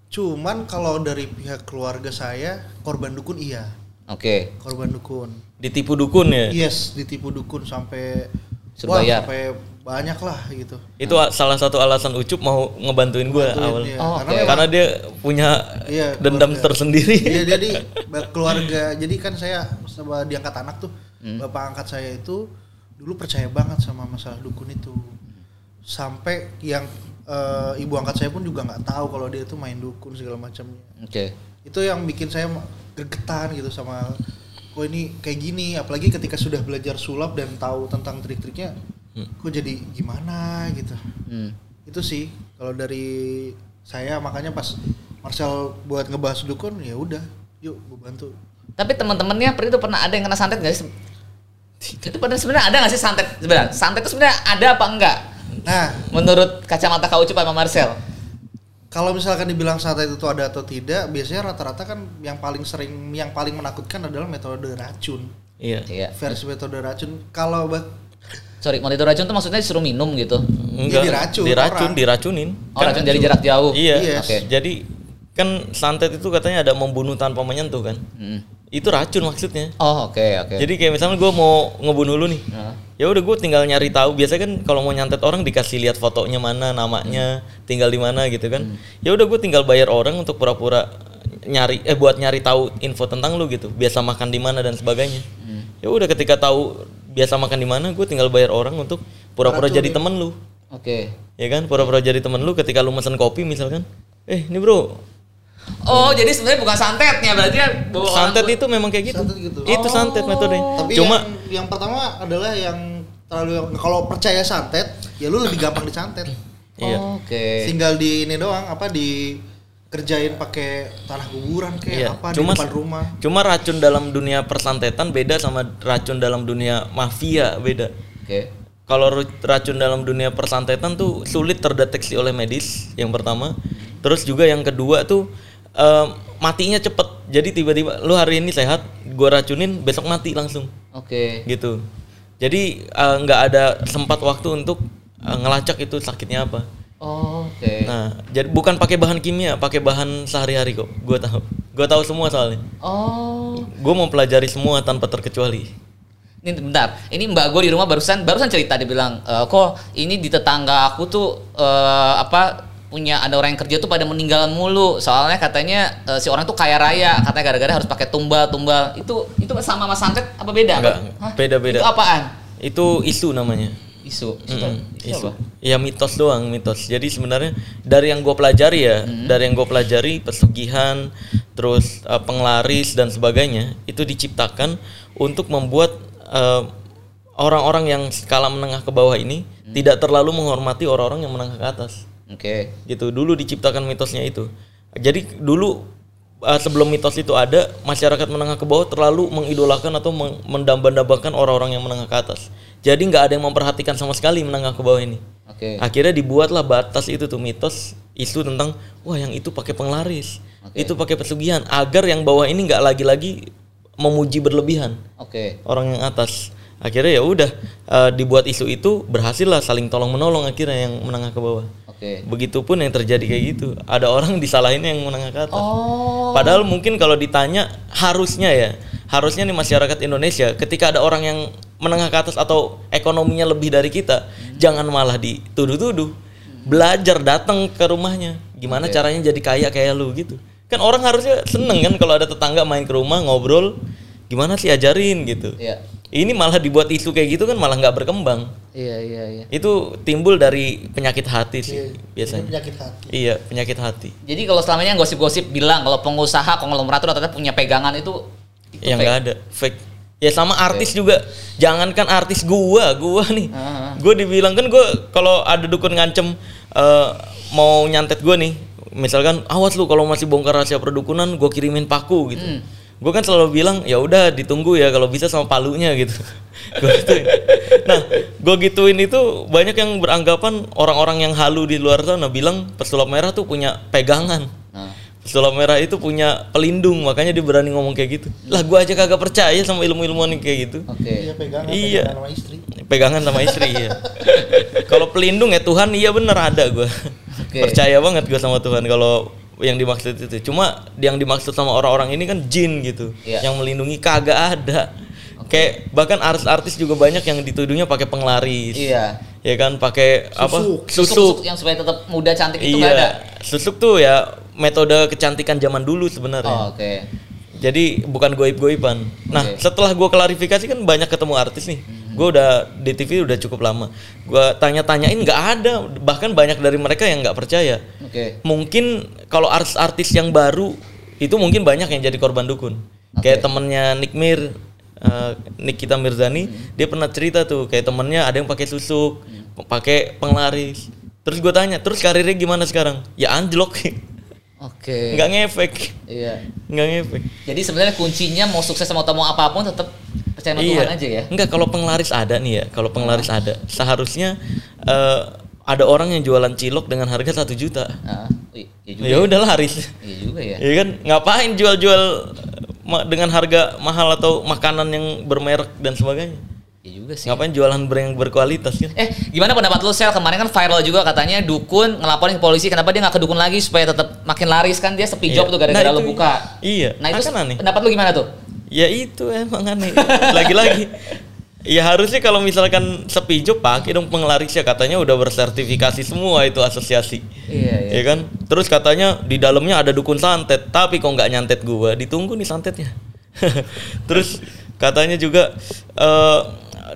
Cuman kalau dari pihak keluarga saya korban dukun iya, Oke. korban dukun. ditipu dukun ya Yes, ditipu dukun sampai Suruh wah, bayar. sampai banyak lah gitu. itu a- salah satu alasan ucup mau ngebantuin gue awal dia. Oh, Karena memang- karena dia punya Iya, dendam keluarga. tersendiri Iya jadi keluarga jadi kan saya sama diangkat anak tuh bapak angkat saya itu dulu percaya banget sama masalah dukun itu. Sampai yang eh, ibu angkat saya pun juga nggak tahu kalau dia itu main dukun segala macamnya. Oke. itu yang bikin saya gregetan gitu sama kok ini kayak gini? Apalagi ketika sudah belajar sulap dan tahu tentang trik-triknya kok jadi gimana? gitu. Hmm. itu sih kalau dari saya makanya pas Marcel buat ngebahas dukun ya udah yuk gue bantu. Tapi teman-temannya pernah itu pernah ada yang kena santet nggak sih? Itu pernah sebenarnya ada nggak sih santet? Sebenarnya santet itu sebenarnya ada apa enggak? nah Menurut kacamata Kak Ucup sama Marcel? kalau misalkan dibilang santet itu ada atau tidak biasanya rata-rata kan yang paling sering yang paling menakutkan adalah metode racun iya Iya. versi metode racun kalau bah- Sorry, monitor racun itu maksudnya disuruh minum gitu. enggak diracun, diracun orang. diracunin Oh, racun dari jarak jauh. iya Yes. Oke. jadi kan santet itu katanya ada membunuh tanpa menyentuh kan Hmm. Itu racun maksudnya. Oh, oke, oke. jadi kayak misalnya gue mau ngebunuh lu nih Nah. ya udah gue tinggal nyari tahu. Biasanya kan kalau mau nyantet orang dikasih lihat fotonya mana namanya tinggal di mana gitu kan. Ya udah gue tinggal bayar orang untuk pura-pura nyari eh buat nyari tahu info tentang lu gitu. Biasa makan di mana dan sebagainya. Ya udah ketika tahu biasa makan di mana gue tinggal bayar orang untuk pura-pura jadi temen lu. Oke. ya kan pura-pura jadi temen lu ketika lu mesen kopi misalkan. Eh ini bro Oh, jadi sebenarnya bukan santetnya, berarti ya bawa orang santet tua- itu memang kayak gitu Santet gitu. itu santet metodenya tapi cuma yang, yang pertama adalah yang terlalu kalau percaya santet ya lu lebih gampang disantet Iya. Oke. tinggal di ini doang apa di kerjain pakai tanah kuburan kayak Iya, apa cuma- di depan rumah Cuma racun dalam dunia persantetan beda sama racun dalam dunia mafia beda. Oke. Kalau ru- racun dalam dunia persantetan tuh sulit terdeteksi oleh medis yang pertama. Terus juga yang kedua tuh em, matinya cepet. Jadi tiba-tiba lu hari ini sehat, gua racunin besok mati langsung Oke. gitu. Jadi eh, nggak ada sempat waktu untuk eh, ngelacak itu sakitnya apa. Oh, Oke. Nah, jadi bukan pakai bahan kimia, pakai bahan sehari-hari kok. Gua tahu. Gua tahu semua soalnya. Oh. Gue mau pelajari semua tanpa terkecuali. Ini bentar, ini mbak gue di rumah barusan barusan cerita dia bilang, e, kok ini di tetangga aku tuh eh, apa punya ada orang yang kerja tuh pada meninggal mulu. Soalnya katanya eh, si orang tuh kaya raya, katanya gara-gara harus pakai tumbal tumbal. Itu itu sama mas santet apa beda? Enggak, Hah? beda-beda. Itu apaan? Itu isu namanya. Isu. Isu, Mm-mm, isu isu. apa? Ya mitos doang, mitos. Jadi sebenarnya dari yang gue pelajari ya, dari yang gue pelajari pesugihan, terus eh, penglaris dan sebagainya, itu diciptakan untuk membuat eh, orang-orang yang skala menengah ke bawah ini tidak terlalu menghormati orang-orang yang menengah ke atas. Oke. gitu dulu diciptakan mitosnya itu jadi dulu uh, sebelum mitos itu ada masyarakat menengah ke bawah terlalu mengidolakan atau mendamba-dambakan orang-orang yang menengah ke atas jadi nggak ada yang memperhatikan sama sekali menengah ke bawah ini Oke. akhirnya dibuatlah batas itu tuh mitos isu tentang wah yang itu pakai penglaris Oke. itu pakai pesugihan agar yang bawah ini nggak lagi-lagi memuji berlebihan Oke. orang yang atas akhirnya ya udah uh, dibuat isu itu berhasil lah saling tolong menolong akhirnya yang menengah ke bawah Oke. Begitupun yang terjadi kayak gitu. Ada orang disalahin yang menengah ke atas. Oh. Padahal mungkin kalau ditanya harusnya ya, harusnya nih masyarakat Indonesia ketika ada orang yang menengah ke atas atau ekonominya lebih dari kita, jangan malah dituduh-tuduh. Belajar datang ke rumahnya. Gimana Oke. caranya jadi kaya kayak lu gitu. Kan orang harusnya seneng kan kalau ada tetangga main ke rumah ngobrol, gimana sih ajarin gitu. Iya. Ini malah dibuat isu kayak gitu kan malah nggak berkembang. Iya iya iya. Itu timbul dari penyakit hati sih Iya, biasanya. ini penyakit hati. Iya, penyakit hati. Jadi kalau selamanya gosip-gosip bilang kalau pengusaha konglomerator ternyata punya pegangan itu, itu yang fake. nggak ada fake ya sama artis juga jangankan artis gua gua nih Ah. gua dibilang kan gua kalau ada dukun ngancem eh, mau nyantet gua nih misalkan awas lu kalau masih bongkar rahasia perdukunan gua kirimin paku gitu Hmm. Gua kan selalu bilang ya udah ditunggu ya kalau bisa sama palunya gitu gituin. nah gua gituin itu banyak yang beranggapan orang-orang yang halu di luar sana bilang pesulap merah tuh punya pegangan Nah. Pesulap merah itu punya pelindung, makanya dia berani ngomong kayak gitu. Lah gua aja kagak percaya sama ilmu-ilmuan kayak gitu. Oke. Iya pegangan, Iya. pegangan sama istri. Pegangan sama istri ya. Kalau pelindung ya Tuhan iya bener ada gua. Oke. Percaya banget gua sama Tuhan kalau yang dimaksud itu. Cuma yang dimaksud sama orang-orang ini kan jin gitu. Iya. Yang melindungi kagak ada. Kayak bahkan artis-artis juga banyak yang dituduhnya pakai penglaris. Iya. Ya kan pakai apa? Susuk. Susuk, yang supaya tetap muda cantik itu iya. nggak ada. Susuk tuh ya metode kecantikan zaman dulu sebenarnya. Oh, Oke. Jadi bukan goib-goiban. Nah, Oke. setelah gua klarifikasi kan banyak ketemu artis nih. Gua udah di TV udah cukup lama. Gua tanya-tanyain nggak ada, bahkan banyak dari mereka yang nggak percaya. Oke. Mungkin kalau artis-artis yang baru itu mungkin banyak yang jadi korban dukun. Kayak temennya Nick Mir, eh, Nikita Mirzani, dia pernah cerita tuh kayak temennya ada yang pakai susuk, pakai penglaris. Terus gue tanya, terus karirnya gimana sekarang? Ya anjlok, Oke. nggak ngefek, Iya. nggak ngefek. Jadi sebenarnya kuncinya mau sukses mau mau apa pun tetap percaya sama Tuhan aja ya. Enggak kalau penglaris ada nih ya, kalau penglaris ada, seharusnya eh, ada orang yang jualan cilok dengan harga satu juta. Iya iya juga. Ya udah laris. Iya juga ya. Ya kan ngapain jual-jual dengan harga mahal atau makanan yang bermerek dan sebagainya? Iya juga sih. Ngapain jualan brand yang berkualitas kan? Eh, gimana pendapat lu Sel? Kemarin kan viral juga katanya dukun ngelaporin ke polisi kenapa dia nggak ke dukun lagi supaya tetap makin laris kan dia sepi Iya. job tuh gara-gara Nah, lu itu- buka. Iya. Nah, itu kan aneh. pendapat lu gimana tuh? Ya itu emang aneh. Lagi-lagi. Ya harusnya kalau misalkan sepi job pakai dong penglarisnya katanya udah bersertifikasi semua itu asosiasi. Iya, iya. Ya kan? Terus katanya di dalamnya ada dukun santet, tapi kok nggak nyantet gua, ditunggu nih santetnya. Terus katanya juga eh,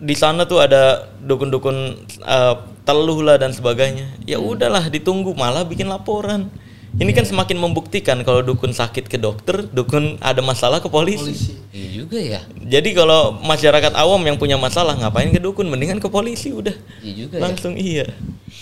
di sana tuh ada dukun-dukun eh, teluh lah dan sebagainya. Ya Hmm. udahlah ditunggu, malah bikin laporan. Ini kan semakin membuktikan kalau dukun sakit ke dokter, dukun ada masalah ke polisi. Polisi. Iya juga ya. Jadi kalau masyarakat awam yang punya masalah ngapain ke dukun, mendingan ke polisi udah. Iya juga ya. Langsung iya.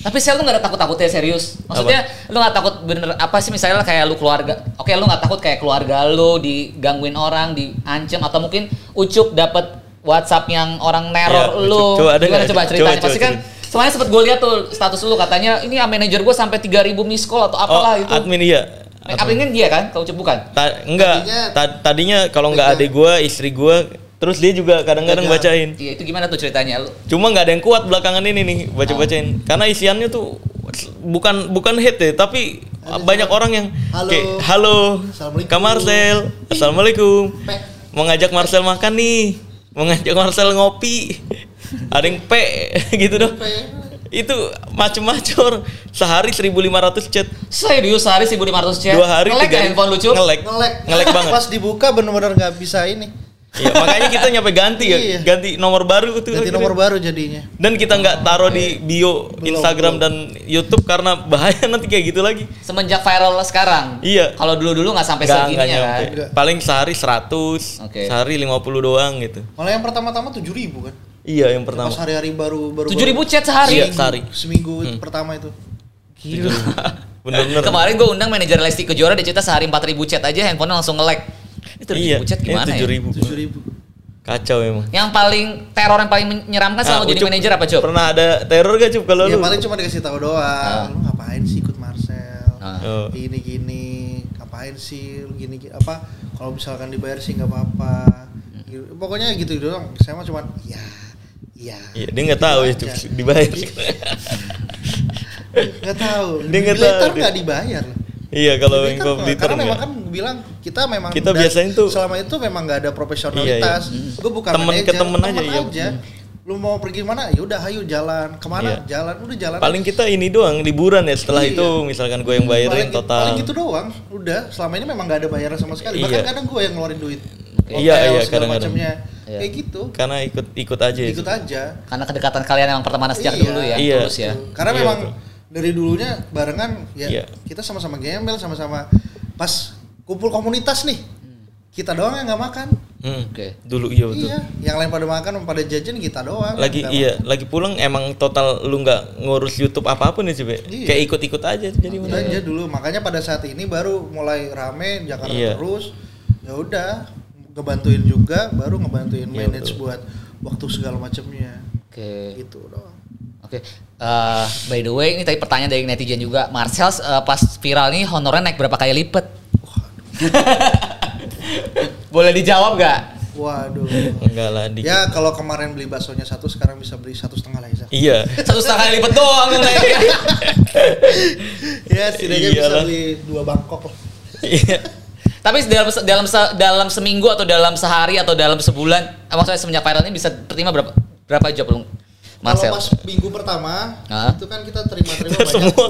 Tapi Sel lu gak ada takut-takutnya serius? Maksudnya lu gak takut bener apa sih misalnya kayak lu keluarga Oke lu gak takut kayak keluarga lu digangguin orang, diancem Atau mungkin Ucup dapet Whatsapp yang orang neror Iya, lu. Coba ada Gimana nggak? coba Coba, ceritanya? coba Pasti kan Soalnya sempet gue lihat tuh status lu katanya Ini ya manajer gue sampai 3000 miss call atau apalah oh, itu admin iya. Admin kan dia kan? Kalau Ucup bukan? Ta- enggak, Tadinya- ta- tadinya kalau nggak adik gua, istri gua, terus dia juga kadang-kadang bacain. Iya itu gimana tuh ceritanya lu? Cuma nggak ada yang kuat belakangan ini nih baca-bacain. Karena isiannya tuh bukan bukan hate ya, tapi banyak orang yang Halo. kayak halo, Assalamualaikum." Kak Marcel, assalamualaikum. Pe. Mau ngajak Marcel makan nih, mau ngajak Marcel ngopi. Ada yang pe gitu dong. Itu macem-macem sehari 1500 chat. Serius sehari 1500 chat? Dua hari tiga ya handphone lu Cup? Ngelek. Ngelek. Ngelek banget. Pas dibuka bener-bener nggak bisa ini. Iya, makanya kita nyampe ganti ya, Iya. ganti nomor baru tuh. Ganti nomor baru jadinya. Dan kita nggak taruh di bio Instagram dan YouTube karena bahaya nanti kayak gitu lagi. Semenjak viral sekarang? Iya. Kalau dulu-dulu gak sampai Nggak kan? nyampe. Nggak. Paling sehari 100, Oke. sehari 50 doang gitu. Malah yang pertama-tama 7000 kan. Iya yang pertama. Pas hari-hari baru baru 7000 chat sehari? Iya, sehari. Seminggu pertama itu. Gila. Bener-bener. Kemarin gue undang manajer Lesti Kejora dia cerita sehari 4000 chat aja handphonenya langsung nge-lag. Itu 7000 Iya, chat gimana ya? 7000. 7000. Kacau emang. Yang paling teror yang paling menyeramkan selama Ah, jadi manajer apa, Cuk? Pernah ada teror gak Cup kalau Ya lu? paling cuma dikasih tahu doang. Ah. Lu ngapain sih ikut Marcel? Ah. Oh. Gini ngapain sih lu gini, gini apa? Kalau misalkan dibayar sih nggak apa-apa. Gitu. Pokoknya gitu doang. Saya mah cuma ya, ya. Iya, dia nggak tahu itu aja. dibayar. Nggak tahu. Dia nggak tahu, nggak dibayar. iya, kalau yang kompetitor Karena memang kan bilang kita memang Kita biasanya tuh- selama itu memang nggak ada profesionalitas. Iya, iya. Gue bukan Temen ke manajer, temen aja, iya. aja. Lu mau pergi mana? Ya udah, ayo jalan. Ke mana? Iya. Jalan. Udah jalan. Paling kita ini doang liburan ya setelah Iya. itu misalkan gue yang bayarin paling, total. paling gitu doang udah selama ini memang nggak ada bayaran sama sekali bahkan Iya. kadang gue yang ngeluarin duit Iya, Hotel, iya, segala kadang-kadang. macamnya Iya. kayak gitu karena ikut ikut aja itu. ikut aja Karena kedekatan kalian emang pertemanan sejak Iya. dulu ya, Iya. tulus ya. karena Iya, memang betul. dari dulunya barengan ya Iya. kita sama-sama gembel sama-sama pas kumpul komunitas nih kita doang yang nggak makan Hmm. Oke. Dulu iya betul. iya yang lain pada makan pada jajan kita doang Lagi iya, lagi pulang emang total lu nggak ngurus YouTube apa-apa nih sih, Be. Iya. Kayak ikut-ikut aja jadi makan mana. aja dulu makanya pada saat ini baru mulai rame Jakarta Iya. terus ya udah ngebantuin juga baru ngebantuin Iya, manage betul. buat waktu segala macamnya Oke. gitu doang Oke. Eh, by the way, ini tadi pertanyaan dari netizen juga. Marcel eh, pas viral nih honornya naik berapa kali lipat? Boleh dijawab gak? waduh Enggak lah dikit. ya kalau kemarin beli baksonya satu sekarang bisa beli satu setengah lah Isa. Iya. Satu setengah kali lipat doang naiknya. ya setidaknya bisa Iyalah. beli dua Bangkok lah Iya. Tapi dalam dalam dalam seminggu atau dalam sehari atau dalam sebulan, eh, maksudnya semenjak viral ini bisa terima berapa berapa job lu? Marcel. Kalau pas minggu pertama Hah? itu kan kita terima-terima banyak. semua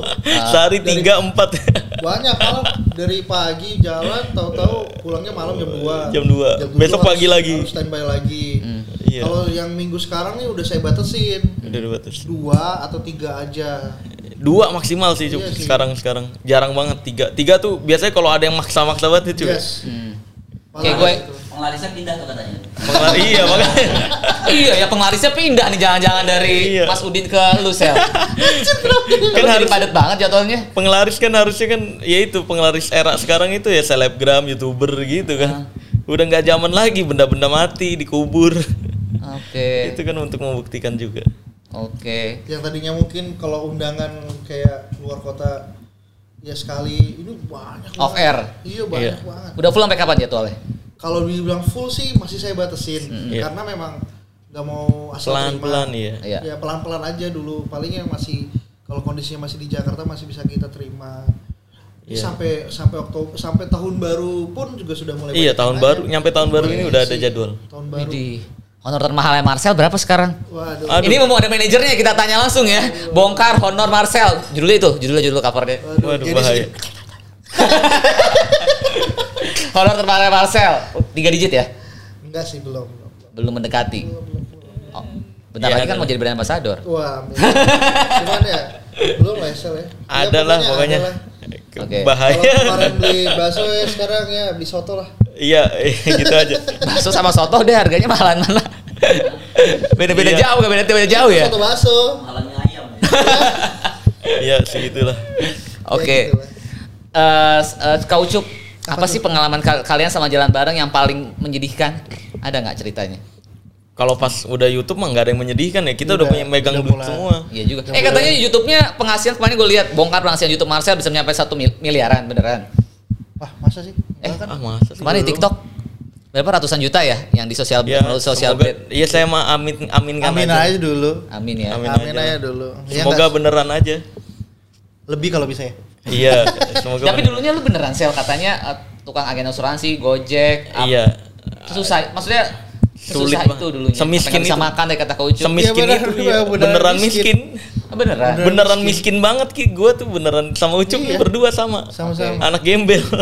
sehari Dari- tiga empat Banyak kalau dari pagi jalan tahu-tahu pulangnya malam jam 2. Jam dua. Besok pagi lagi. Harus standby lagi. Iya. Kalau yang minggu sekarang nih udah saya batasin. Udah dua terus. Dua atau tiga aja. Dua maksimal sih, Cuk. Iya sih. sekarang sekarang jarang banget tiga tiga tuh biasanya kalau ada yang maksa-maksa banget itu Yes. Hmm. Kayak gue- gitu. Penglarisnya pindah tuh katanya. Pengelar- iya makanya iya ya penglarisnya pindah nih jangan-jangan dari Iya. Mas Udin ke lu sel. Kan kan harus padat banget jadwalnya. penglaris kan harusnya kan ya itu penglaris era sekarang itu ya selebgram youtuber gitu kan udah nggak zaman lagi benda-benda mati dikubur Oke. itu kan untuk membuktikan juga Oke. Yang tadinya mungkin kalau undangan kayak luar kota ya sekali ini banyak Off banget. air. Iya banyak Iya. banget. Udah pulang sampai kapan jadwalnya? Kalau dibilang full sih masih saya batasin Iya. karena memang nggak mau asal pelan-pelan terima. ya. Ya pelan-pelan aja dulu. Paling yang masih kalau kondisinya masih di Jakarta masih bisa kita terima. Ini Iya. Sampai sampai Oktober sampai tahun baru pun juga sudah mulai. Iya, tahun baru, nyampe tahun baru ini Iya udah ada jadwal. Tahun baru. Widih. Honor termahalnya Marcel berapa sekarang? Waduh. Aduh. Ini mau ada manajernya kita tanya langsung ya. Bongkar honor Marcel. Judulnya itu, judulnya judul covernya. waduh jadi bahaya honor termahalnya Marcel. Tiga digit ya? Enggak sih belum. belum, mendekati. Belum, belum, belum. Oh, bentar Iya, lagi kan mau jadi brand ambassador. Wah, cuman ya belum lah Excel ya. Ya, ada lah pokoknya ada lah. Oke. Kalau bahaya kemarin beli bakso ya sekarang ya beli soto lah. Iya gitu aja Bakso sama soto deh harganya mahalan mana? Beda-beda Iya. jauh, gak beda-beda jauh ya? Soto bakso. Halangnya ayam. Ya. iya segitulah Oke. Ya, gitu lah. Eh, eh, Kak Ucup, apa, Apa sih pengalaman ka- kalian sama jalan bareng yang paling menyedihkan? Ada nggak ceritanya? kalau pas udah YouTube mah nggak ada yang menyedihkan ya kita udah, Udah, punya megang udah duit semua Iya juga. Eh katanya YouTube-nya penghasilan kemarin gue lihat bongkar penghasilan YouTube Marcel bisa mencapai satu mil- miliaran beneran. Wah, masa sih? Eh, kan? ah masa sih Kemarin di TikTok berapa ratusan juta ya yang di sosial ya melalui sosial semoga blade. iya saya mah amin aminkan Amin aja. aja dulu. Amin ya. Amin Amin, aja. aja dulu. Ya, semoga enggak- beneran aja lebih kalau bisa ya. iya semoga Tapi beneran. dulunya lu beneran sel katanya eh, tukang agen asuransi, Gojek, iya susah. Maksudnya Sulit itu dulunya. Semiskin bisa itu. makan deh kata Kak Ucup. semiskin Iya, bener, itu ya. beneran beneran miskin. miskin Ah, beneran. Beneran beneran miskin. miskin banget ki gue tuh beneran sama Ucup Iya. berdua sama Sama-sama. anak gembel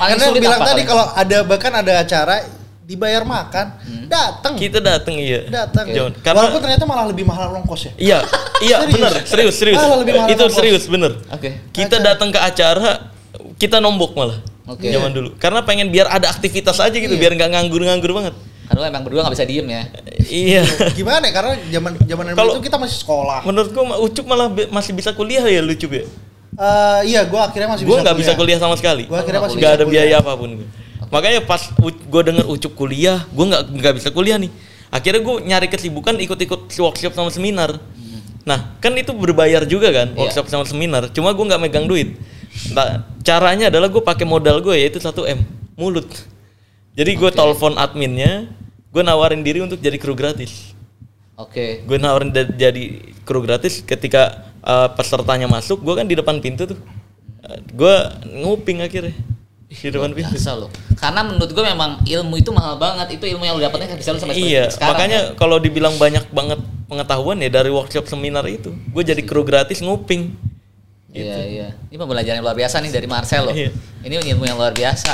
Paling Karena sulit bilang apa tadi kalau ada bahkan ada acara dibayar makan, datang. kita dateng iya Datang. Jangan- karena Walaupun ternyata malah lebih mahal ongkos ya. iya iya Serius? bener serius serius Ah, lebih mahal itu ongkos. serius bener Oke. kita Acara. datang ke acara kita nombok malah Oke. zaman dulu karena pengen biar ada aktivitas aja gitu Iya. biar nggak nganggur-nganggur banget Karena emang berdua nggak bisa diem ya. iya Gimana ya? Karena zaman zaman Kalau- itu kita masih sekolah. menurut gua Ucup malah masih bisa kuliah ya lucu ya Eh, iya, gua akhirnya masih gue bisa nggak bisa kuliah. sama sekali. Gua akhirnya masih bisa ada kuliah. biaya apa pun. Makanya pas gue denger ucup kuliah gue nggak nggak bisa kuliah nih. Akhirnya gue nyari kesibukan ikut-ikut workshop sama seminar. Nah kan itu berbayar juga kan Iya. workshop sama seminar. Cuma gue nggak megang duit. Nah, caranya adalah gue pakai modal gue yaitu 1 m mulut. Jadi gue telepon adminnya gue nawarin diri untuk jadi kru gratis. Oke. gue nawarin jadi kru gratis ketika uh, pesertanya masuk gue kan di depan pintu tuh gue nguping akhirnya di depan pintu Biasa loh. Karena menurut gue memang ilmu itu mahal banget. Itu ilmu yang lu dapatnya kan bisa lu sampai iya sekarang. makanya ya. kalau dibilang banyak banget pengetahuan ya dari workshop seminar itu gue jadi kru gratis nguping Iya iya. Ini pembelajaran yang luar biasa nih dari Marcel loh. Iya. Ini ilmu yang luar biasa.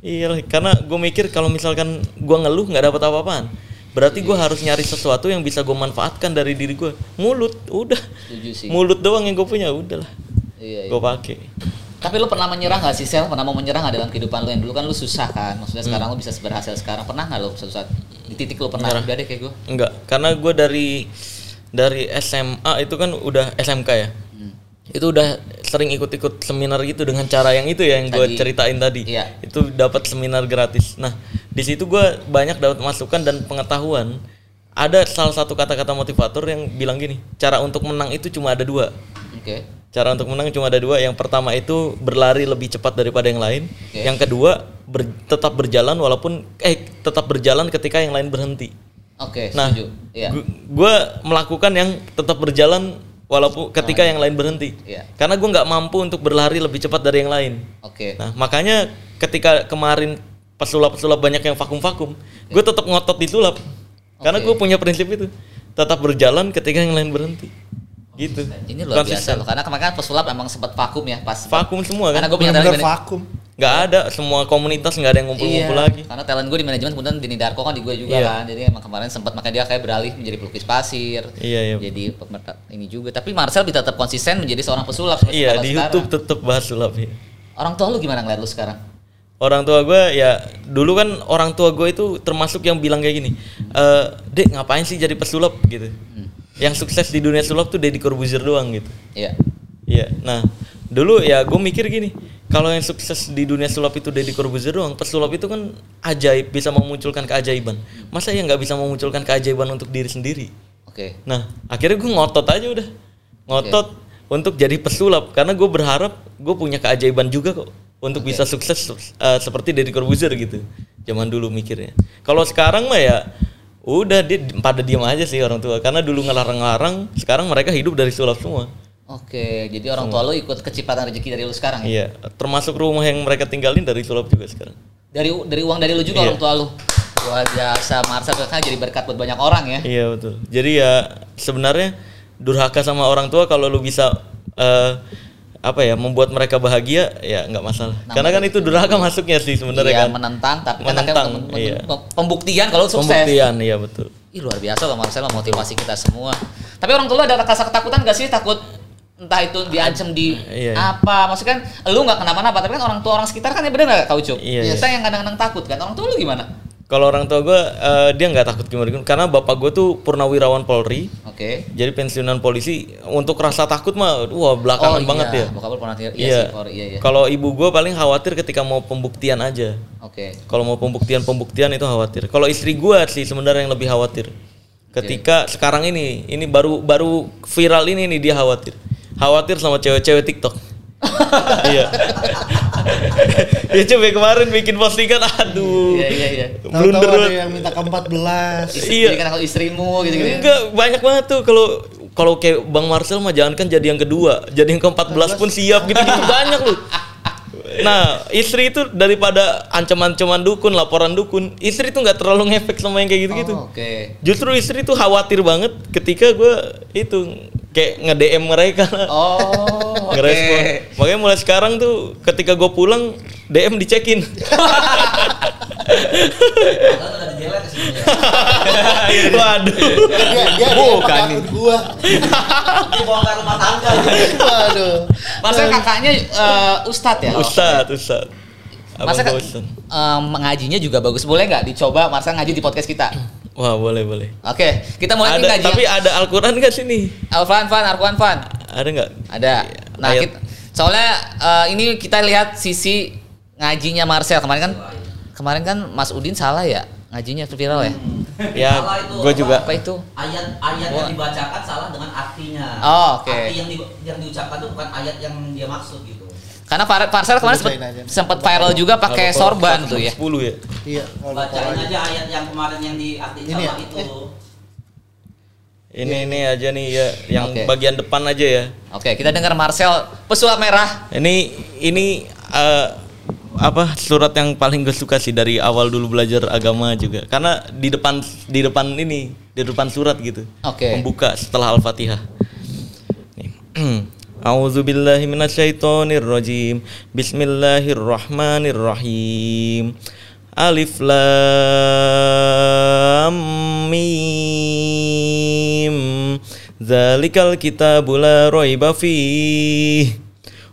Iya, karena gue mikir kalau misalkan gue ngeluh nggak dapat apa-apaan, berarti gue harus nyari sesuatu yang bisa gue manfaatkan dari diri gue. Mulut, udah. Setuju sih. Mulut doang yang gue punya, udahlah. Iya, iya. Gue pakai. Tapi lu pernah menyerah gak sih Sel? Pernah mau menyerah gak dalam kehidupan lu yang dulu kan lu susah kan? Maksudnya sekarang lu bisa berhasil sekarang. Pernah gak lu suatu saat di titik lu pernah Menyerah. udah deh kayak gue? Enggak, karena gue dari dari SMA itu kan udah SMK ya. Hmm. Itu udah sering ikut-ikut seminar gitu dengan cara yang itu ya yang gue ceritain tadi. Iya. Itu dapat seminar gratis. Nah, di situ gue banyak dapat masukan dan pengetahuan. Ada salah satu kata-kata motivator yang bilang gini, cara untuk menang itu cuma ada dua. Oke. Cara untuk menang cuma ada dua. Yang pertama itu berlari lebih cepat daripada yang lain. Oke. Yang kedua ber- tetap berjalan walaupun eh tetap berjalan ketika yang lain berhenti. Oke, Nah, setuju. Iya. gue melakukan yang tetap berjalan walaupun ketika yang lain berhenti. Iya. Karena gue nggak mampu untuk berlari lebih cepat dari yang lain. Oke. Nah, makanya ketika kemarin pesulap-pesulap banyak yang vakum-vakum, gue tetap ngotot disulap. Karena Oke. gue punya prinsip itu, tetap berjalan ketika yang lain berhenti. Gitu. Ini luar biasa Konsisten. loh. Karena kemarin kan pesulap emang sempat vakum ya pas. Vakum semua kan? Karena gue punya talent vakum. Nggak ada, semua komunitas nggak ada yang ngumpul-ngumpul Iya, lagi. Karena talent gue di manajemen kemudian Dini Darko kan di gue juga Iya. kan. Jadi emang kemarin sempat makanya dia kayak beralih menjadi pelukis pasir. Iya, iya. Jadi ini juga. Tapi Marcel bisa tetap konsisten menjadi seorang pesulap Iya, sekarang. di YouTube tetap bahas sulap ya. Orang tua lu gimana ngeliat lu sekarang? Orang tua gue ya dulu kan orang tua gue itu termasuk yang bilang kayak gini eh dek ngapain sih jadi pesulap? Gitu. Yang sukses di dunia sulap tuh Deddy Corbuzier doang gitu. Iya. Iya. Nah dulu ya gue mikir gini kalau yang sukses di dunia sulap itu Deddy Corbuzier doang pesulap itu kan ajaib bisa memunculkan keajaiban. Masa ya nggak bisa memunculkan keajaiban untuk diri sendiri? Oke. Nah, akhirnya gue ngotot aja udah. Ngotot untuk jadi pesulap karena gue berharap gue punya keajaiban juga kok untuk bisa sukses uh, seperti Deddy Corbuzier gitu. Zaman dulu mikirnya. Kalau sekarang mah ya udah dia pada diam aja sih orang tua karena dulu ngelarang-larang, sekarang mereka hidup dari sulap semua. Oke, jadi orang tua lu ikut kecipratan rezeki dari lu sekarang ya? Iya, termasuk rumah yang mereka tinggalin dari sulap juga sekarang. Dari dari uang dari lu juga Iya. orang tua lu. Luar biasa, Marcel kan jadi berkat buat banyak orang ya. Iya betul. Jadi ya sebenarnya durhaka sama orang tua kalau lu bisa eh, apa ya membuat mereka bahagia ya nggak masalah. Karena kan itu durhaka masuknya sih sebenarnya Iya, kan. menentang tapi kan Menentang, men- iya. pem- pembuktian kalau sukses. Pembuktian iya betul. Ih luar biasa loh Marcel memotivasi kita semua. Tapi orang tua ada rasa ketakutan gak sih takut entah itu diancam di Iya, iya. apa maksudnya kan lu nggak kenapa-napa tapi kan orang tua orang sekitar kan ya bener nggak kau cuk Iya, iya. kita yang kadang-kadang takut kan orang tua lu gimana Kalau orang tua gue eh, dia nggak takut gimana gimana karena bapak gue tuh purnawirawan Polri. oke Jadi pensiunan polisi untuk rasa takut mah wah belakangan banget iya. ya. bokap pernah iya, Iya. sih Polri, iya iya Kalau ibu gue paling khawatir ketika mau pembuktian aja. oke Kalau mau pembuktian pembuktian itu khawatir. Kalau istri gua sih sebenarnya yang lebih khawatir. Ketika sekarang ini ini baru baru viral ini nih dia khawatir. Khawatir sama cewek-cewek TikTok. Iya. ya coba kemarin bikin postingan aduh. iya iya iya Blunder ada yang minta ke 14. Istri, Iya. jadi kan kalau istrimu gitu gitu Enggak, banyak banget tuh kalau kalau kayak Bang Marcel mah jangan kan jadi yang kedua, jadi yang ke-14 pun siap gitu-gitu banyak loh. Nah, istri itu daripada ancaman-ancaman dukun, laporan dukun, istri itu nggak terlalu ngefek sama yang kayak gitu-gitu. Oh, oke Justru istri tuh khawatir banget ketika gue itu kayak nge-DM mereka. oh oke Ngerespon. Makanya mulai sekarang tuh ketika gue pulang DM dicekin. Waduh. Dia dia Bukan gua. Dibongkar rumah tangga. Waduh. Marcel kakaknya eh, ustadz ya Ustad, Ustad. Abang Masa Ustad. em, ngajinya juga bagus. Boleh nggak dicoba Marcel ngaji di podcast kita? Wah, boleh, boleh. Oke, kita mulai ada, ngaji. tapi ada Al-Quran nggak sini? Alfan, Fan, Arfan, Fan. Ada nggak? Ada. Nah, Ayat. kita, soalnya eh, ini kita lihat sisi ngajinya Marcel kemarin kan kemarin kan Mas Udin salah ya ngajinya viral ya. Ya, Salah itu gue juga. Apa itu? Ayat-ayat Wah. yang dibacakan salah dengan artinya. Oh, oke. Arti yang, di- yang diucapkan itu bukan ayat yang dia maksud gitu. Karena Far- Marcel kemarin aja. sempat viral juga pakai sorban tuh ya. 10 ya. Iya, Bacain aja ayat yang kemarin yang sama ya? itu. Eh. Ini ini aja nih ya, yang Oke. bagian depan aja ya. Oke, kita dengar Marcel pesulap merah. Ini ini eh, apa surat yang paling gue suka sih dari awal dulu belajar agama juga. Karena di depan di depan ini, di depan surat gitu. Oke. Membuka setelah Al-Fatihah. Nih. A'udzu billahi minasyaitonir rajim. Bismillahirrahmanirrahim. Alif lam mim. Zalikal kitabu la raiba fih.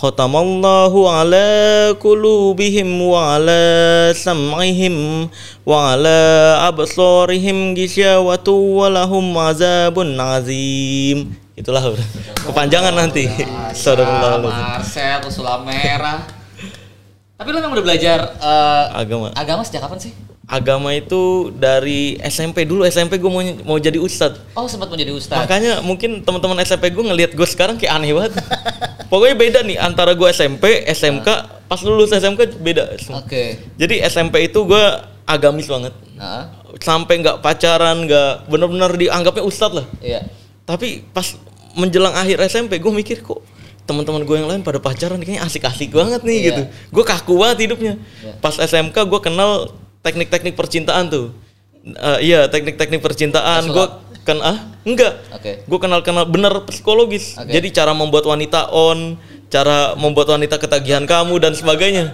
khatamallahu ala kulubihim wa ala sam'ihim wa ala absarihim gisyawatu wa lahum azabun azim. Itulah kepanjangan nanti. Saudara Marcel sulam merah. Tapi lo memang udah belajar uh, agama. agama sejak kapan sih? Agama itu dari SMP dulu SMP gue mau mau jadi ustad oh sempat menjadi ustaz makanya mungkin teman-teman SMP gue ngelihat gue sekarang kayak aneh banget. Pokoknya beda nih antara gue SMP SMK pas lulus SMK beda oke. Jadi SMP itu gue agamis banget. Nah, sampai nggak pacaran nggak bener-bener dianggapnya ustad lah. Iya. Tapi pas menjelang akhir SMP gue mikir kok teman-teman gue yang lain pada pacaran? Kayaknya asik-asik banget nih Iya. gitu. Gue kaku banget hidupnya. Iya. pas SMK gue kenal teknik-teknik percintaan tuh Eh, iya teknik-teknik percintaan gue kan ah enggak Oke. gue kenal kenal bener psikologis Oke. jadi cara membuat wanita on cara membuat wanita ketagihan kamu dan sebagainya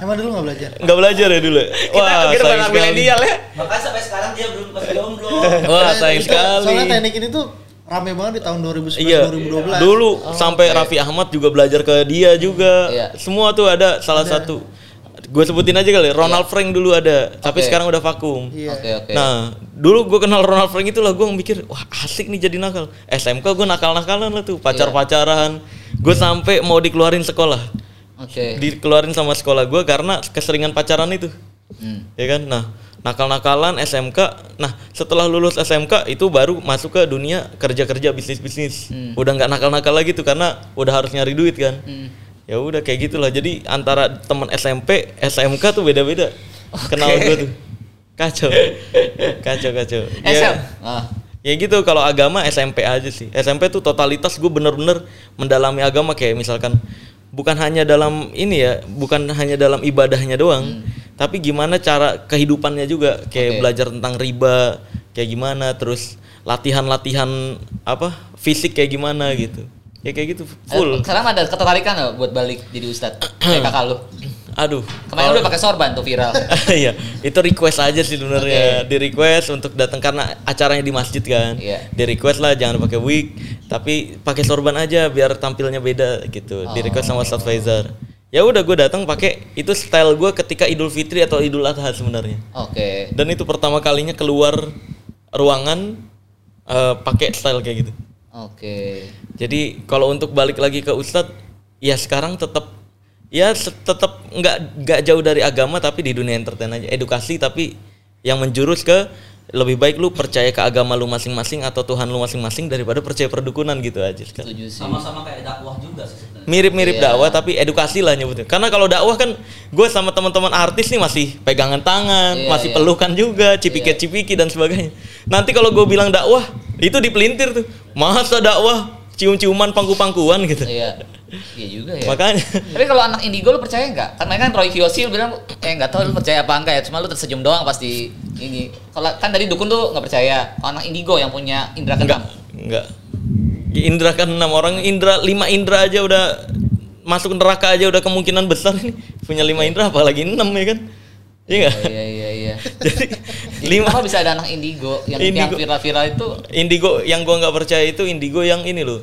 Emang dulu nggak belajar? nggak belajar ya dulu kita kita sayang bukan sekali. milenial ya Makanya sampai sekarang dia belum masih jomblo. wah sayang itu- sekali Soalnya teknik ini tuh rame banget di tahun 2011 Iya, 2012. dulu sampai Raffi Ahmad juga belajar ke dia juga. Iya. Semua tuh ada salah satu. Gue sebutin aja kali. Ronald Frank dulu ada, tapi sekarang udah vakum. Iya. oke oke Nah, dulu gue kenal Ronald Frank itu lah gue mikir, wah asik nih jadi nakal. SMK gue nakal-nakalan lah tuh, pacar-pacaran. Gue sampai mau dikeluarin sekolah, oke dikeluarin sama sekolah gue karena keseringan pacaran itu, Hmm. ya kan? Nah, nakal-nakalan SMK. Nah, setelah lulus SMK itu baru masuk ke dunia kerja-kerja bisnis-bisnis. Hmm. Udah nggak nakal-nakal lagi tuh karena udah harus nyari duit kan. Hmm. Ya udah kayak gitulah. Jadi antara teman SMP, SMK tuh beda-beda. Kenal gue tuh. Kacau. Kacau kacau. SM Ya, ah. ya gitu kalau agama SMP aja sih. SMP tuh totalitas gue bener-bener mendalami agama kayak misalkan bukan hanya dalam ini ya, bukan hanya dalam ibadahnya doang, tapi gimana cara kehidupannya juga kayak Hmm. Oke. belajar tentang riba kayak gimana, terus latihan-latihan apa fisik kayak gimana gitu. Ya kayak gitu full. Eh, sekarang ada ketertarikan nggak buat balik jadi ustad kayak kakak lu Aduh. kemarin udah pakai sorban tuh viral Iya, itu request aja sih sebenarnya. Di request untuk datang karena acaranya di masjid kan. Iya. Di request lah jangan pakai wig, tapi pakai sorban aja biar tampilnya beda gitu. Di request sama Ustadz Faizar. Ya udah gue datang pakai itu style gue ketika Idul Fitri atau Idul Adha sebenarnya. oke Dan itu pertama kalinya keluar ruangan eh, pakai style kayak gitu. Oke Jadi kalau untuk balik lagi ke Ustadz, ya sekarang tetap ya tetap nggak nggak jauh dari agama tapi di dunia entertain aja, edukasi tapi yang menjurus ke lebih baik lu percaya ke agama lu masing-masing atau Tuhan lu masing-masing daripada percaya perdukunan gitu aja Sama-sama kayak dakwah juga sih sebenarnya. Mirip-mirip Iya. dakwah tapi edukasi lah nyebutnya. Karena kalau dakwah kan gue sama teman-teman artis nih masih pegangan tangan, Iya, masih iya. pelukan juga, cipika-cipiki dan sebagainya. Nanti kalau gue bilang dakwah, itu dipelintir tuh. Masa dakwah cium-ciuman pangku-pangkuan gitu. iya iya juga ya Makanya tapi kalau anak indigo lu percaya nggak karena kan Roy Kiyoshi lu bilang eh nggak tahu lu percaya apa enggak ya cuma lu tersenyum doang pasti ini kalau kan tadi dukun tuh nggak percaya kalau anak indigo yang punya indra keenam enggak. Indra kan enam orang, Indra lima Indra aja udah masuk neraka aja udah kemungkinan besar ini punya lima Indra apalagi enam ya kan? Iya nggak? iya iya iya Jadi lima lima bisa ada anak indigo yang yang Indigo. viral-viral itu indigo yang gua nggak percaya itu indigo yang ini loh,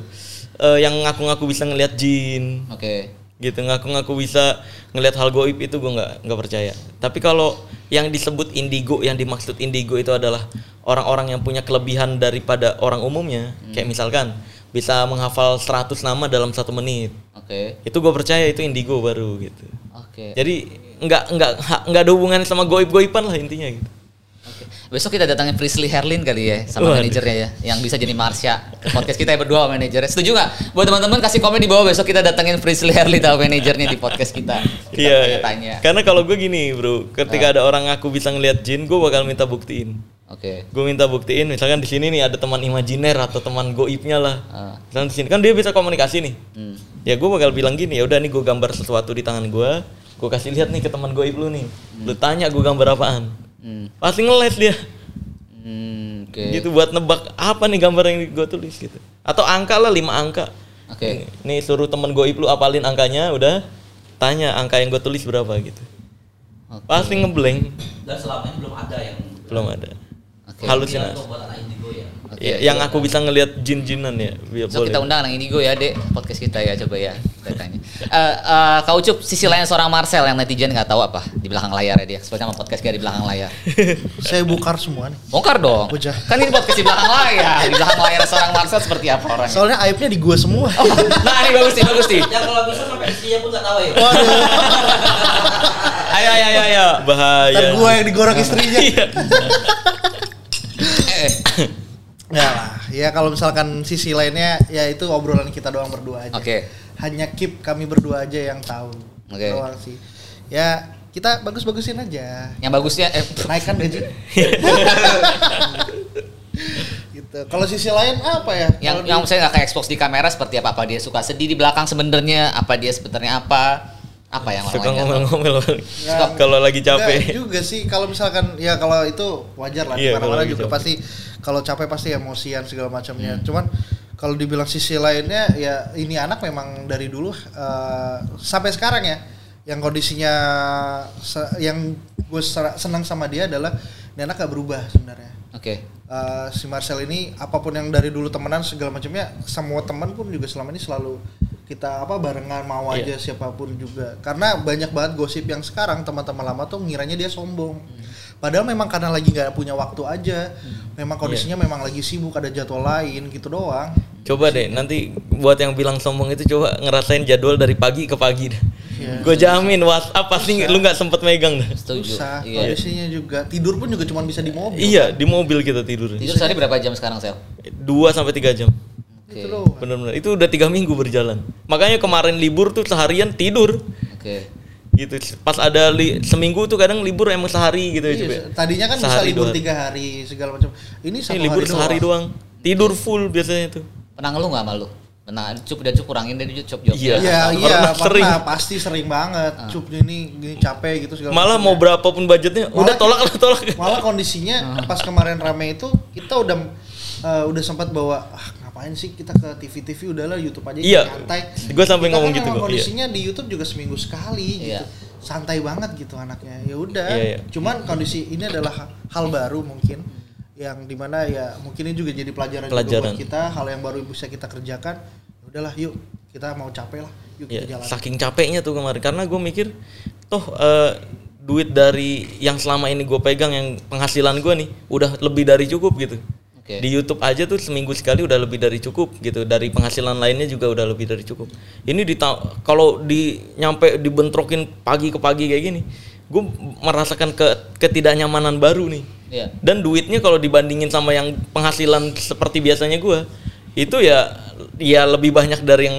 eh, yang ngaku-ngaku bisa ngelihat jin, oke gitu ngaku-ngaku bisa ngelihat hal goib itu gua nggak nggak percaya. Tapi kalau yang disebut indigo, yang dimaksud indigo itu adalah orang-orang yang punya kelebihan daripada orang umumnya kayak misalkan bisa menghafal 100 nama dalam satu menit Oke. itu gue percaya itu indigo baru gitu Oke. jadi nggak nggak nggak ada hubungan sama goib-goiban lah intinya gitu. Besok kita datangin Frisley Herlin kali ya sama Waduh. manajernya ya yang bisa jadi Marsha ke podcast kita ya berdua manajernya. Setuju nggak? Buat teman-teman kasih komen di bawah besok kita datangin Frisley Herlin sama manajernya di podcast kita. Kita Iya, tanya. karena kalau gue gini bro, ketika ada orang aku bisa ngelihat jin, gue bakal minta buktiin. Oke. Gue minta buktiin, misalkan di sini nih ada teman imajiner atau teman goibnya lah. Ah. Misalkan di sini kan dia bisa komunikasi nih. Hmm. Ya gue bakal bilang gini, ya udah nih gue gambar sesuatu di tangan gue, gue kasih lihat nih ke teman goib lu nih. Lu tanya gue gambar apaan? Hmm. Pasti ngeles dia. Hmm, Oke. Gitu buat nebak apa nih gambar yang gue tulis gitu. Atau angka lah lima angka. Oke. Nih suruh temen goib lu apalin angkanya, udah tanya angka yang gue tulis berapa gitu. Oke. Pasti ngeblank, Dan selama ini belum ada yang belum ada. Halusinasi. Ya. Ya, yang aku bisa ngelihat jin-jinan ya, biar So boleh. kita undang anak Indigo ya, Dek. Podcast kita ya, coba ya. Kita tanya. Eh, eh, Kak Ucup, sisi lain seorang Marcel yang netizen nggak tahu apa di belakang layar ya dia. Seperti sama podcast kita di belakang layar. Saya bukar semua nih. Bongkar dong. Kan ini podcast di belakang layar. Di belakang layar seorang Marcel seperti apa orangnya? Soalnya aibnya di gua semua. Nah, ini bagus nih, bagus nih. Ya kalau bisa sampai istrinya pun nggak tahu ya. Ayo, ayo, ayo, ayo. bahaya. Ntar gua yang digorok istrinya. Ya lah, ya kalau misalkan sisi lainnya ya itu obrolan kita doang berdua aja. Oke. Hanya keep kami berdua aja yang tahu. Oke. Doang sih. Ya kita bagus-bagusin aja. yang bagusnya eh Naikkan gaji. gitu. Kalau sisi lain apa ya? yang Kalau yang di- saya nggak kayak expose di kamera seperti apa apa dia suka sedih di belakang sebenarnya apa dia sebenarnya apa apa yang Suka ngomel-ngomel Ya, kalau lagi Enggak capek. juga sih kalau misalkan ya kalau itu wajar lah di mana-mana juga capek. pasti kalau capek pasti emosian segala macamnya. Hmm. Cuman kalau dibilang sisi lainnya ya ini anak memang dari dulu eh, sampai sekarang ya yang kondisinya se- yang gue senang sama dia adalah ini anak gak berubah sebenarnya. oke Eh, si Marcel ini apa pun yang dari dulu temenan segala macamnya semua teman pun juga selama ini selalu kita apa barengan mau Iya. aja siapa pun juga karena banyak banget gosip yang sekarang teman-teman lama tuh ngiranya dia sombong padahal memang karena lagi nggak punya waktu aja memang kondisinya memang lagi sibuk ada jadwal lain gitu doang Coba deh nanti buat yang bilang sombong itu coba ngerasain jadwal dari pagi ke pagi. Iya. Gue jamin WhatsApp pasti lu nggak sempet megang dah. setuju susah iya kondisinya juga tidur pun juga cuma bisa di mobil Iya, di mobil kita tidur. tidur sehari berapa jam sekarang sel 2 sampai 3 jam. Oke gitu doang Bener-bener. Itu udah tiga minggu berjalan. Makanya kemarin libur tuh seharian tidur. oke Gitu. Pas ada li- seminggu tuh kadang libur emang sehari gitu ya Iya, coba. tadinya kan bisa Sehari, libur dua hari. tiga hari segala macam ini Ini satu libur hari sehari doang. Tidur full biasanya tuh. pernah ngeluh nggak malu pernah cup dan cup kurangin deh cup jawab Iya. Iya, iya, pernah, sering. pasti sering banget. Cup ini gini capek gitu segala Malah macam mau ya. berapapun budgetnya, udah Malah tolak lah tolak. Malah kondisinya pas kemarin rame itu kita udah eh, udah sempat bawa ah ngapain sih kita ke TV-TV udahlah YouTube aja Iya. santai. Gua sampai Kita ngomong kan gitu iya. Kondisinya di YouTube juga seminggu sekali Iya. gitu. Santai banget gitu anaknya. Ya udah. Iya, iya. Cuman kondisi ini adalah hal baru mungkin yang di mana ya mungkin ini juga jadi pelajaran, juga Pelajaran. buat kita hal yang baru bisa kita kerjakan Ya udahlah yuk kita mau capek lah yuk Ya, kita jalan saking capeknya tuh kemarin karena gue mikir toh eh, duit dari yang selama ini gue pegang yang penghasilan gue nih udah lebih dari cukup gitu Oke. di YouTube aja tuh seminggu sekali udah lebih dari cukup gitu. Dari penghasilan lainnya juga udah lebih dari cukup. Ini di kalau di nyampe dibentrokin pagi ke pagi kayak gini gue merasakan ke ketidaknyamanan baru nih. Iya. dan duitnya kalau dibandingin sama yang penghasilan seperti biasanya gue itu ya ya lebih banyak dari yang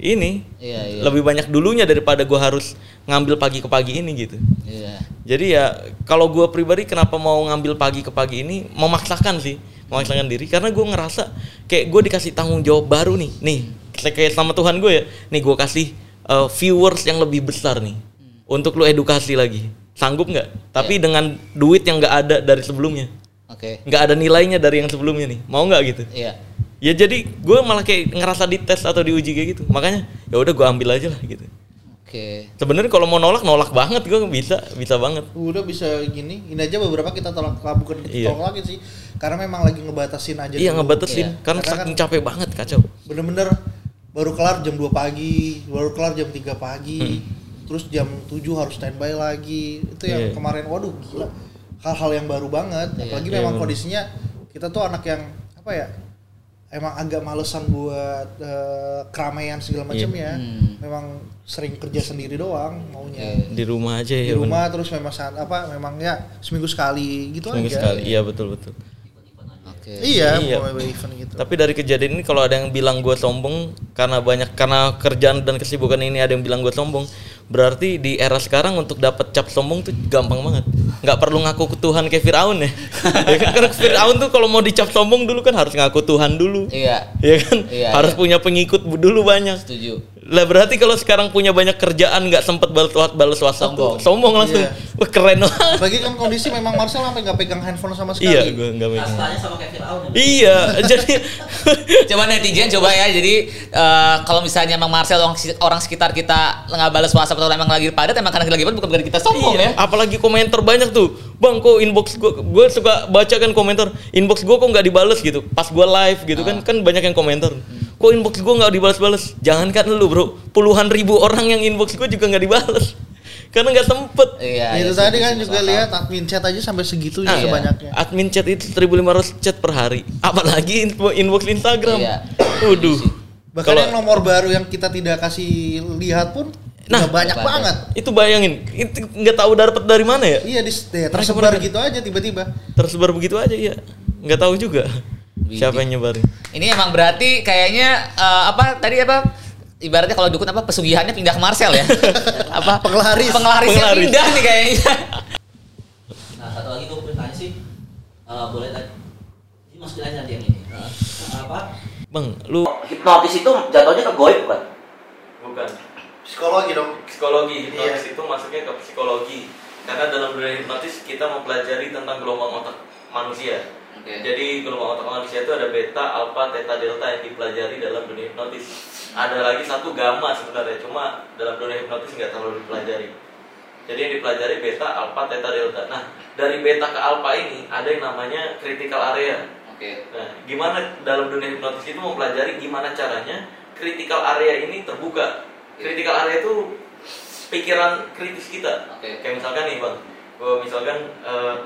ini. Iya, iya. lebih banyak dulunya daripada gue harus ngambil pagi ke pagi ini gitu. Iya. Jadi ya kalau gue pribadi kenapa mau ngambil pagi ke pagi ini memaksakan sih memaksakan diri karena gue ngerasa kayak gue dikasih tanggung jawab baru nih. Nih kayak- sama Tuhan gue ya. Nih gue kasih uh, viewers yang lebih besar nih. Untuk lu edukasi lagi. Sanggup nggak? Tapi dengan duit yang nggak ada dari sebelumnya. Oke. Nggak ada nilainya dari yang sebelumnya nih. Mau nggak gitu? Iya. Ya jadi gue malah kayak ngerasa dites atau diuji kayak gitu. Makanya ya udah gue ambil aja lah gitu oke sebenarnya kalau mau nolak nolak banget gue bisa bisa banget udah bisa gini ini aja beberapa kita tolak bukan kita Iya. tolak lagi sih karena memang lagi ngebatasin aja iya dulu. ngebatasin Iya. karena Karena saking kan- capek banget kacau bener-bener baru kelar jam 2 pagi baru kelar jam 3 pagi terus jam 7 harus standby lagi itu yang Hmm. Iya. kemarin waduh gila hal-hal yang baru banget Iya. apalagi Iya, memang bener. kondisinya kita tuh anak yang apa ya emang agak malesan buat eh, keramaian segala macam ya Hmm. memang sering kerja sendiri doang maunya Iya. di rumah aja di ya rumah terus memang saat apa memang ya seminggu sekali gitu bener. seminggu aja sekali iya betul betul Oke. iya, Iya. event gitu Tapi dari kejadian ini kalau ada yang bilang gue sombong karena banyak karena kerjaan dan kesibukan ini ada yang bilang gue sombong, berarti di era sekarang untuk dapat cap sombong tuh gampang banget. Nggak perlu ngaku ke Tuhan kayak Firaun ya. ya kan? Karena Firaun tuh kalau mau dicap sombong dulu kan harus ngaku Tuhan dulu. Iya. Ya kan? Iya, harus iya. punya pengikut dulu banyak. Setuju. Lah berarti kalau sekarang punya banyak kerjaan nggak sempet balas balas WhatsApp Sombong. tuh sombong langsung. Iya. Wah keren banget. Lagi kan kondisi memang Marcel sampai nggak pegang handphone sama sekali. Iya, gue nggak. Kastanya sama kayak Fir'aun. ya. Iya, jadi Coba netizen coba ya. Jadi eh, kalau misalnya emang Marcel orang, orang sekitar kita nggak balas WhatsApp atau emang lagi padat, emang karena lagi padat bukan berarti kita sombong Iya, ya. Apalagi komentar banyak tuh. Bang, kok inbox gue gue suka baca kan komentar inbox gue kok nggak dibales gitu. Pas gue live gitu kan kan banyak yang komentar. Kok inbox gue nggak dibales-bales? Jangankan lu bro, puluhan ribu orang yang inbox gue juga nggak dibales. Karena nggak sempet. Iya. itu iya, tadi kan juga lihat admin chat aja sampai segitunya Ah, iya. sebanyaknya. Admin chat itu 1500 chat per hari. Apalagi info- inbox Instagram. Iya. Waduh. Bahkan Kalau- yang nomor baru yang kita tidak kasih lihat pun Nah, banyak banyak. banget. itu bayangin, itu nggak tahu dapat dari mana ya? Iya di ya, tersebar bener. gitu aja tiba-tiba. Tersebar begitu aja ya. Nggak tahu juga. Siapa yang nyebarin? Ini emang berarti kayaknya eh, apa tadi apa ibaratnya kalau dukun apa pesugihannya pindah ke Marcel ya. apa Penglaris. Penglarisnya Penglaris. pindah nih kayaknya. Nah, satu lagi gue pengen tanya sih. Eh, boleh tanya. Ini masukin aja nanti yang ini. Nah, apa? Bang, lu Hipnotis itu jatuhnya ke goib bukan? bukan Psikologi dong. psikologi hipnotis Iya. itu masuknya ke psikologi karena dalam dunia hipnotis kita mempelajari tentang gelombang otak manusia Oke. jadi gelombang otak manusia itu ada beta, alpha, theta, delta yang dipelajari dalam dunia hipnotis ada lagi satu gamma sebenarnya cuma dalam dunia hipnotis nggak terlalu dipelajari jadi yang dipelajari beta, alpha, theta, delta nah dari beta ke alpha ini ada yang namanya critical area Oke. Nah, gimana dalam dunia hipnotis itu mempelajari gimana caranya critical area ini terbuka. Critical area itu pikiran kritis kita. Oke. Kayak misalkan nih, Bang. Misalkan eh,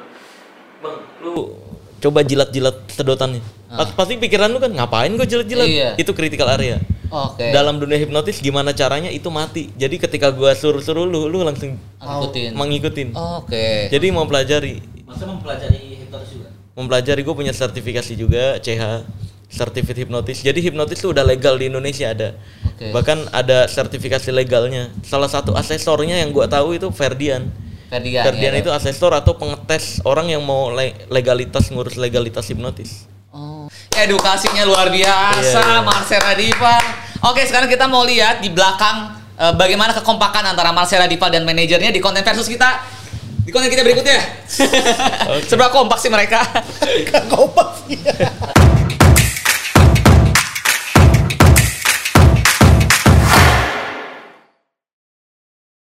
Bang, lu coba jilat-jilat sedotannya. Ah. Pas- Pasti pikiran lu kan ngapain gua jilat-jilat? Iya. Itu critical area. Oke. Dalam dunia hipnotis gimana caranya itu mati. Jadi ketika gua suruh-suruh lu, lu langsung ngikutin. mengikutin. Oke. Jadi mau pelajari Maksudnya mempelajari hipnotis juga. mempelajari gue punya sertifikasi juga CH Certificate Hipnotis. Jadi hipnotis itu udah legal di Indonesia ada. Oke. Bahkan ada sertifikasi legalnya. Salah satu asesornya yang gua tahu itu Ferdian. Ferdian. Ferdian ya. itu asesor atau pengetes orang yang mau le- legalitas ngurus legalitas hipnotis. Oh, edukasinya luar biasa, Iya, iya. Marcela Diva. Oke, sekarang kita mau lihat di belakang eh, bagaimana kekompakan antara Marcela Diva dan manajernya di konten versus kita di konten kita berikutnya. Seberapa kompak sih mereka? Kompak sih.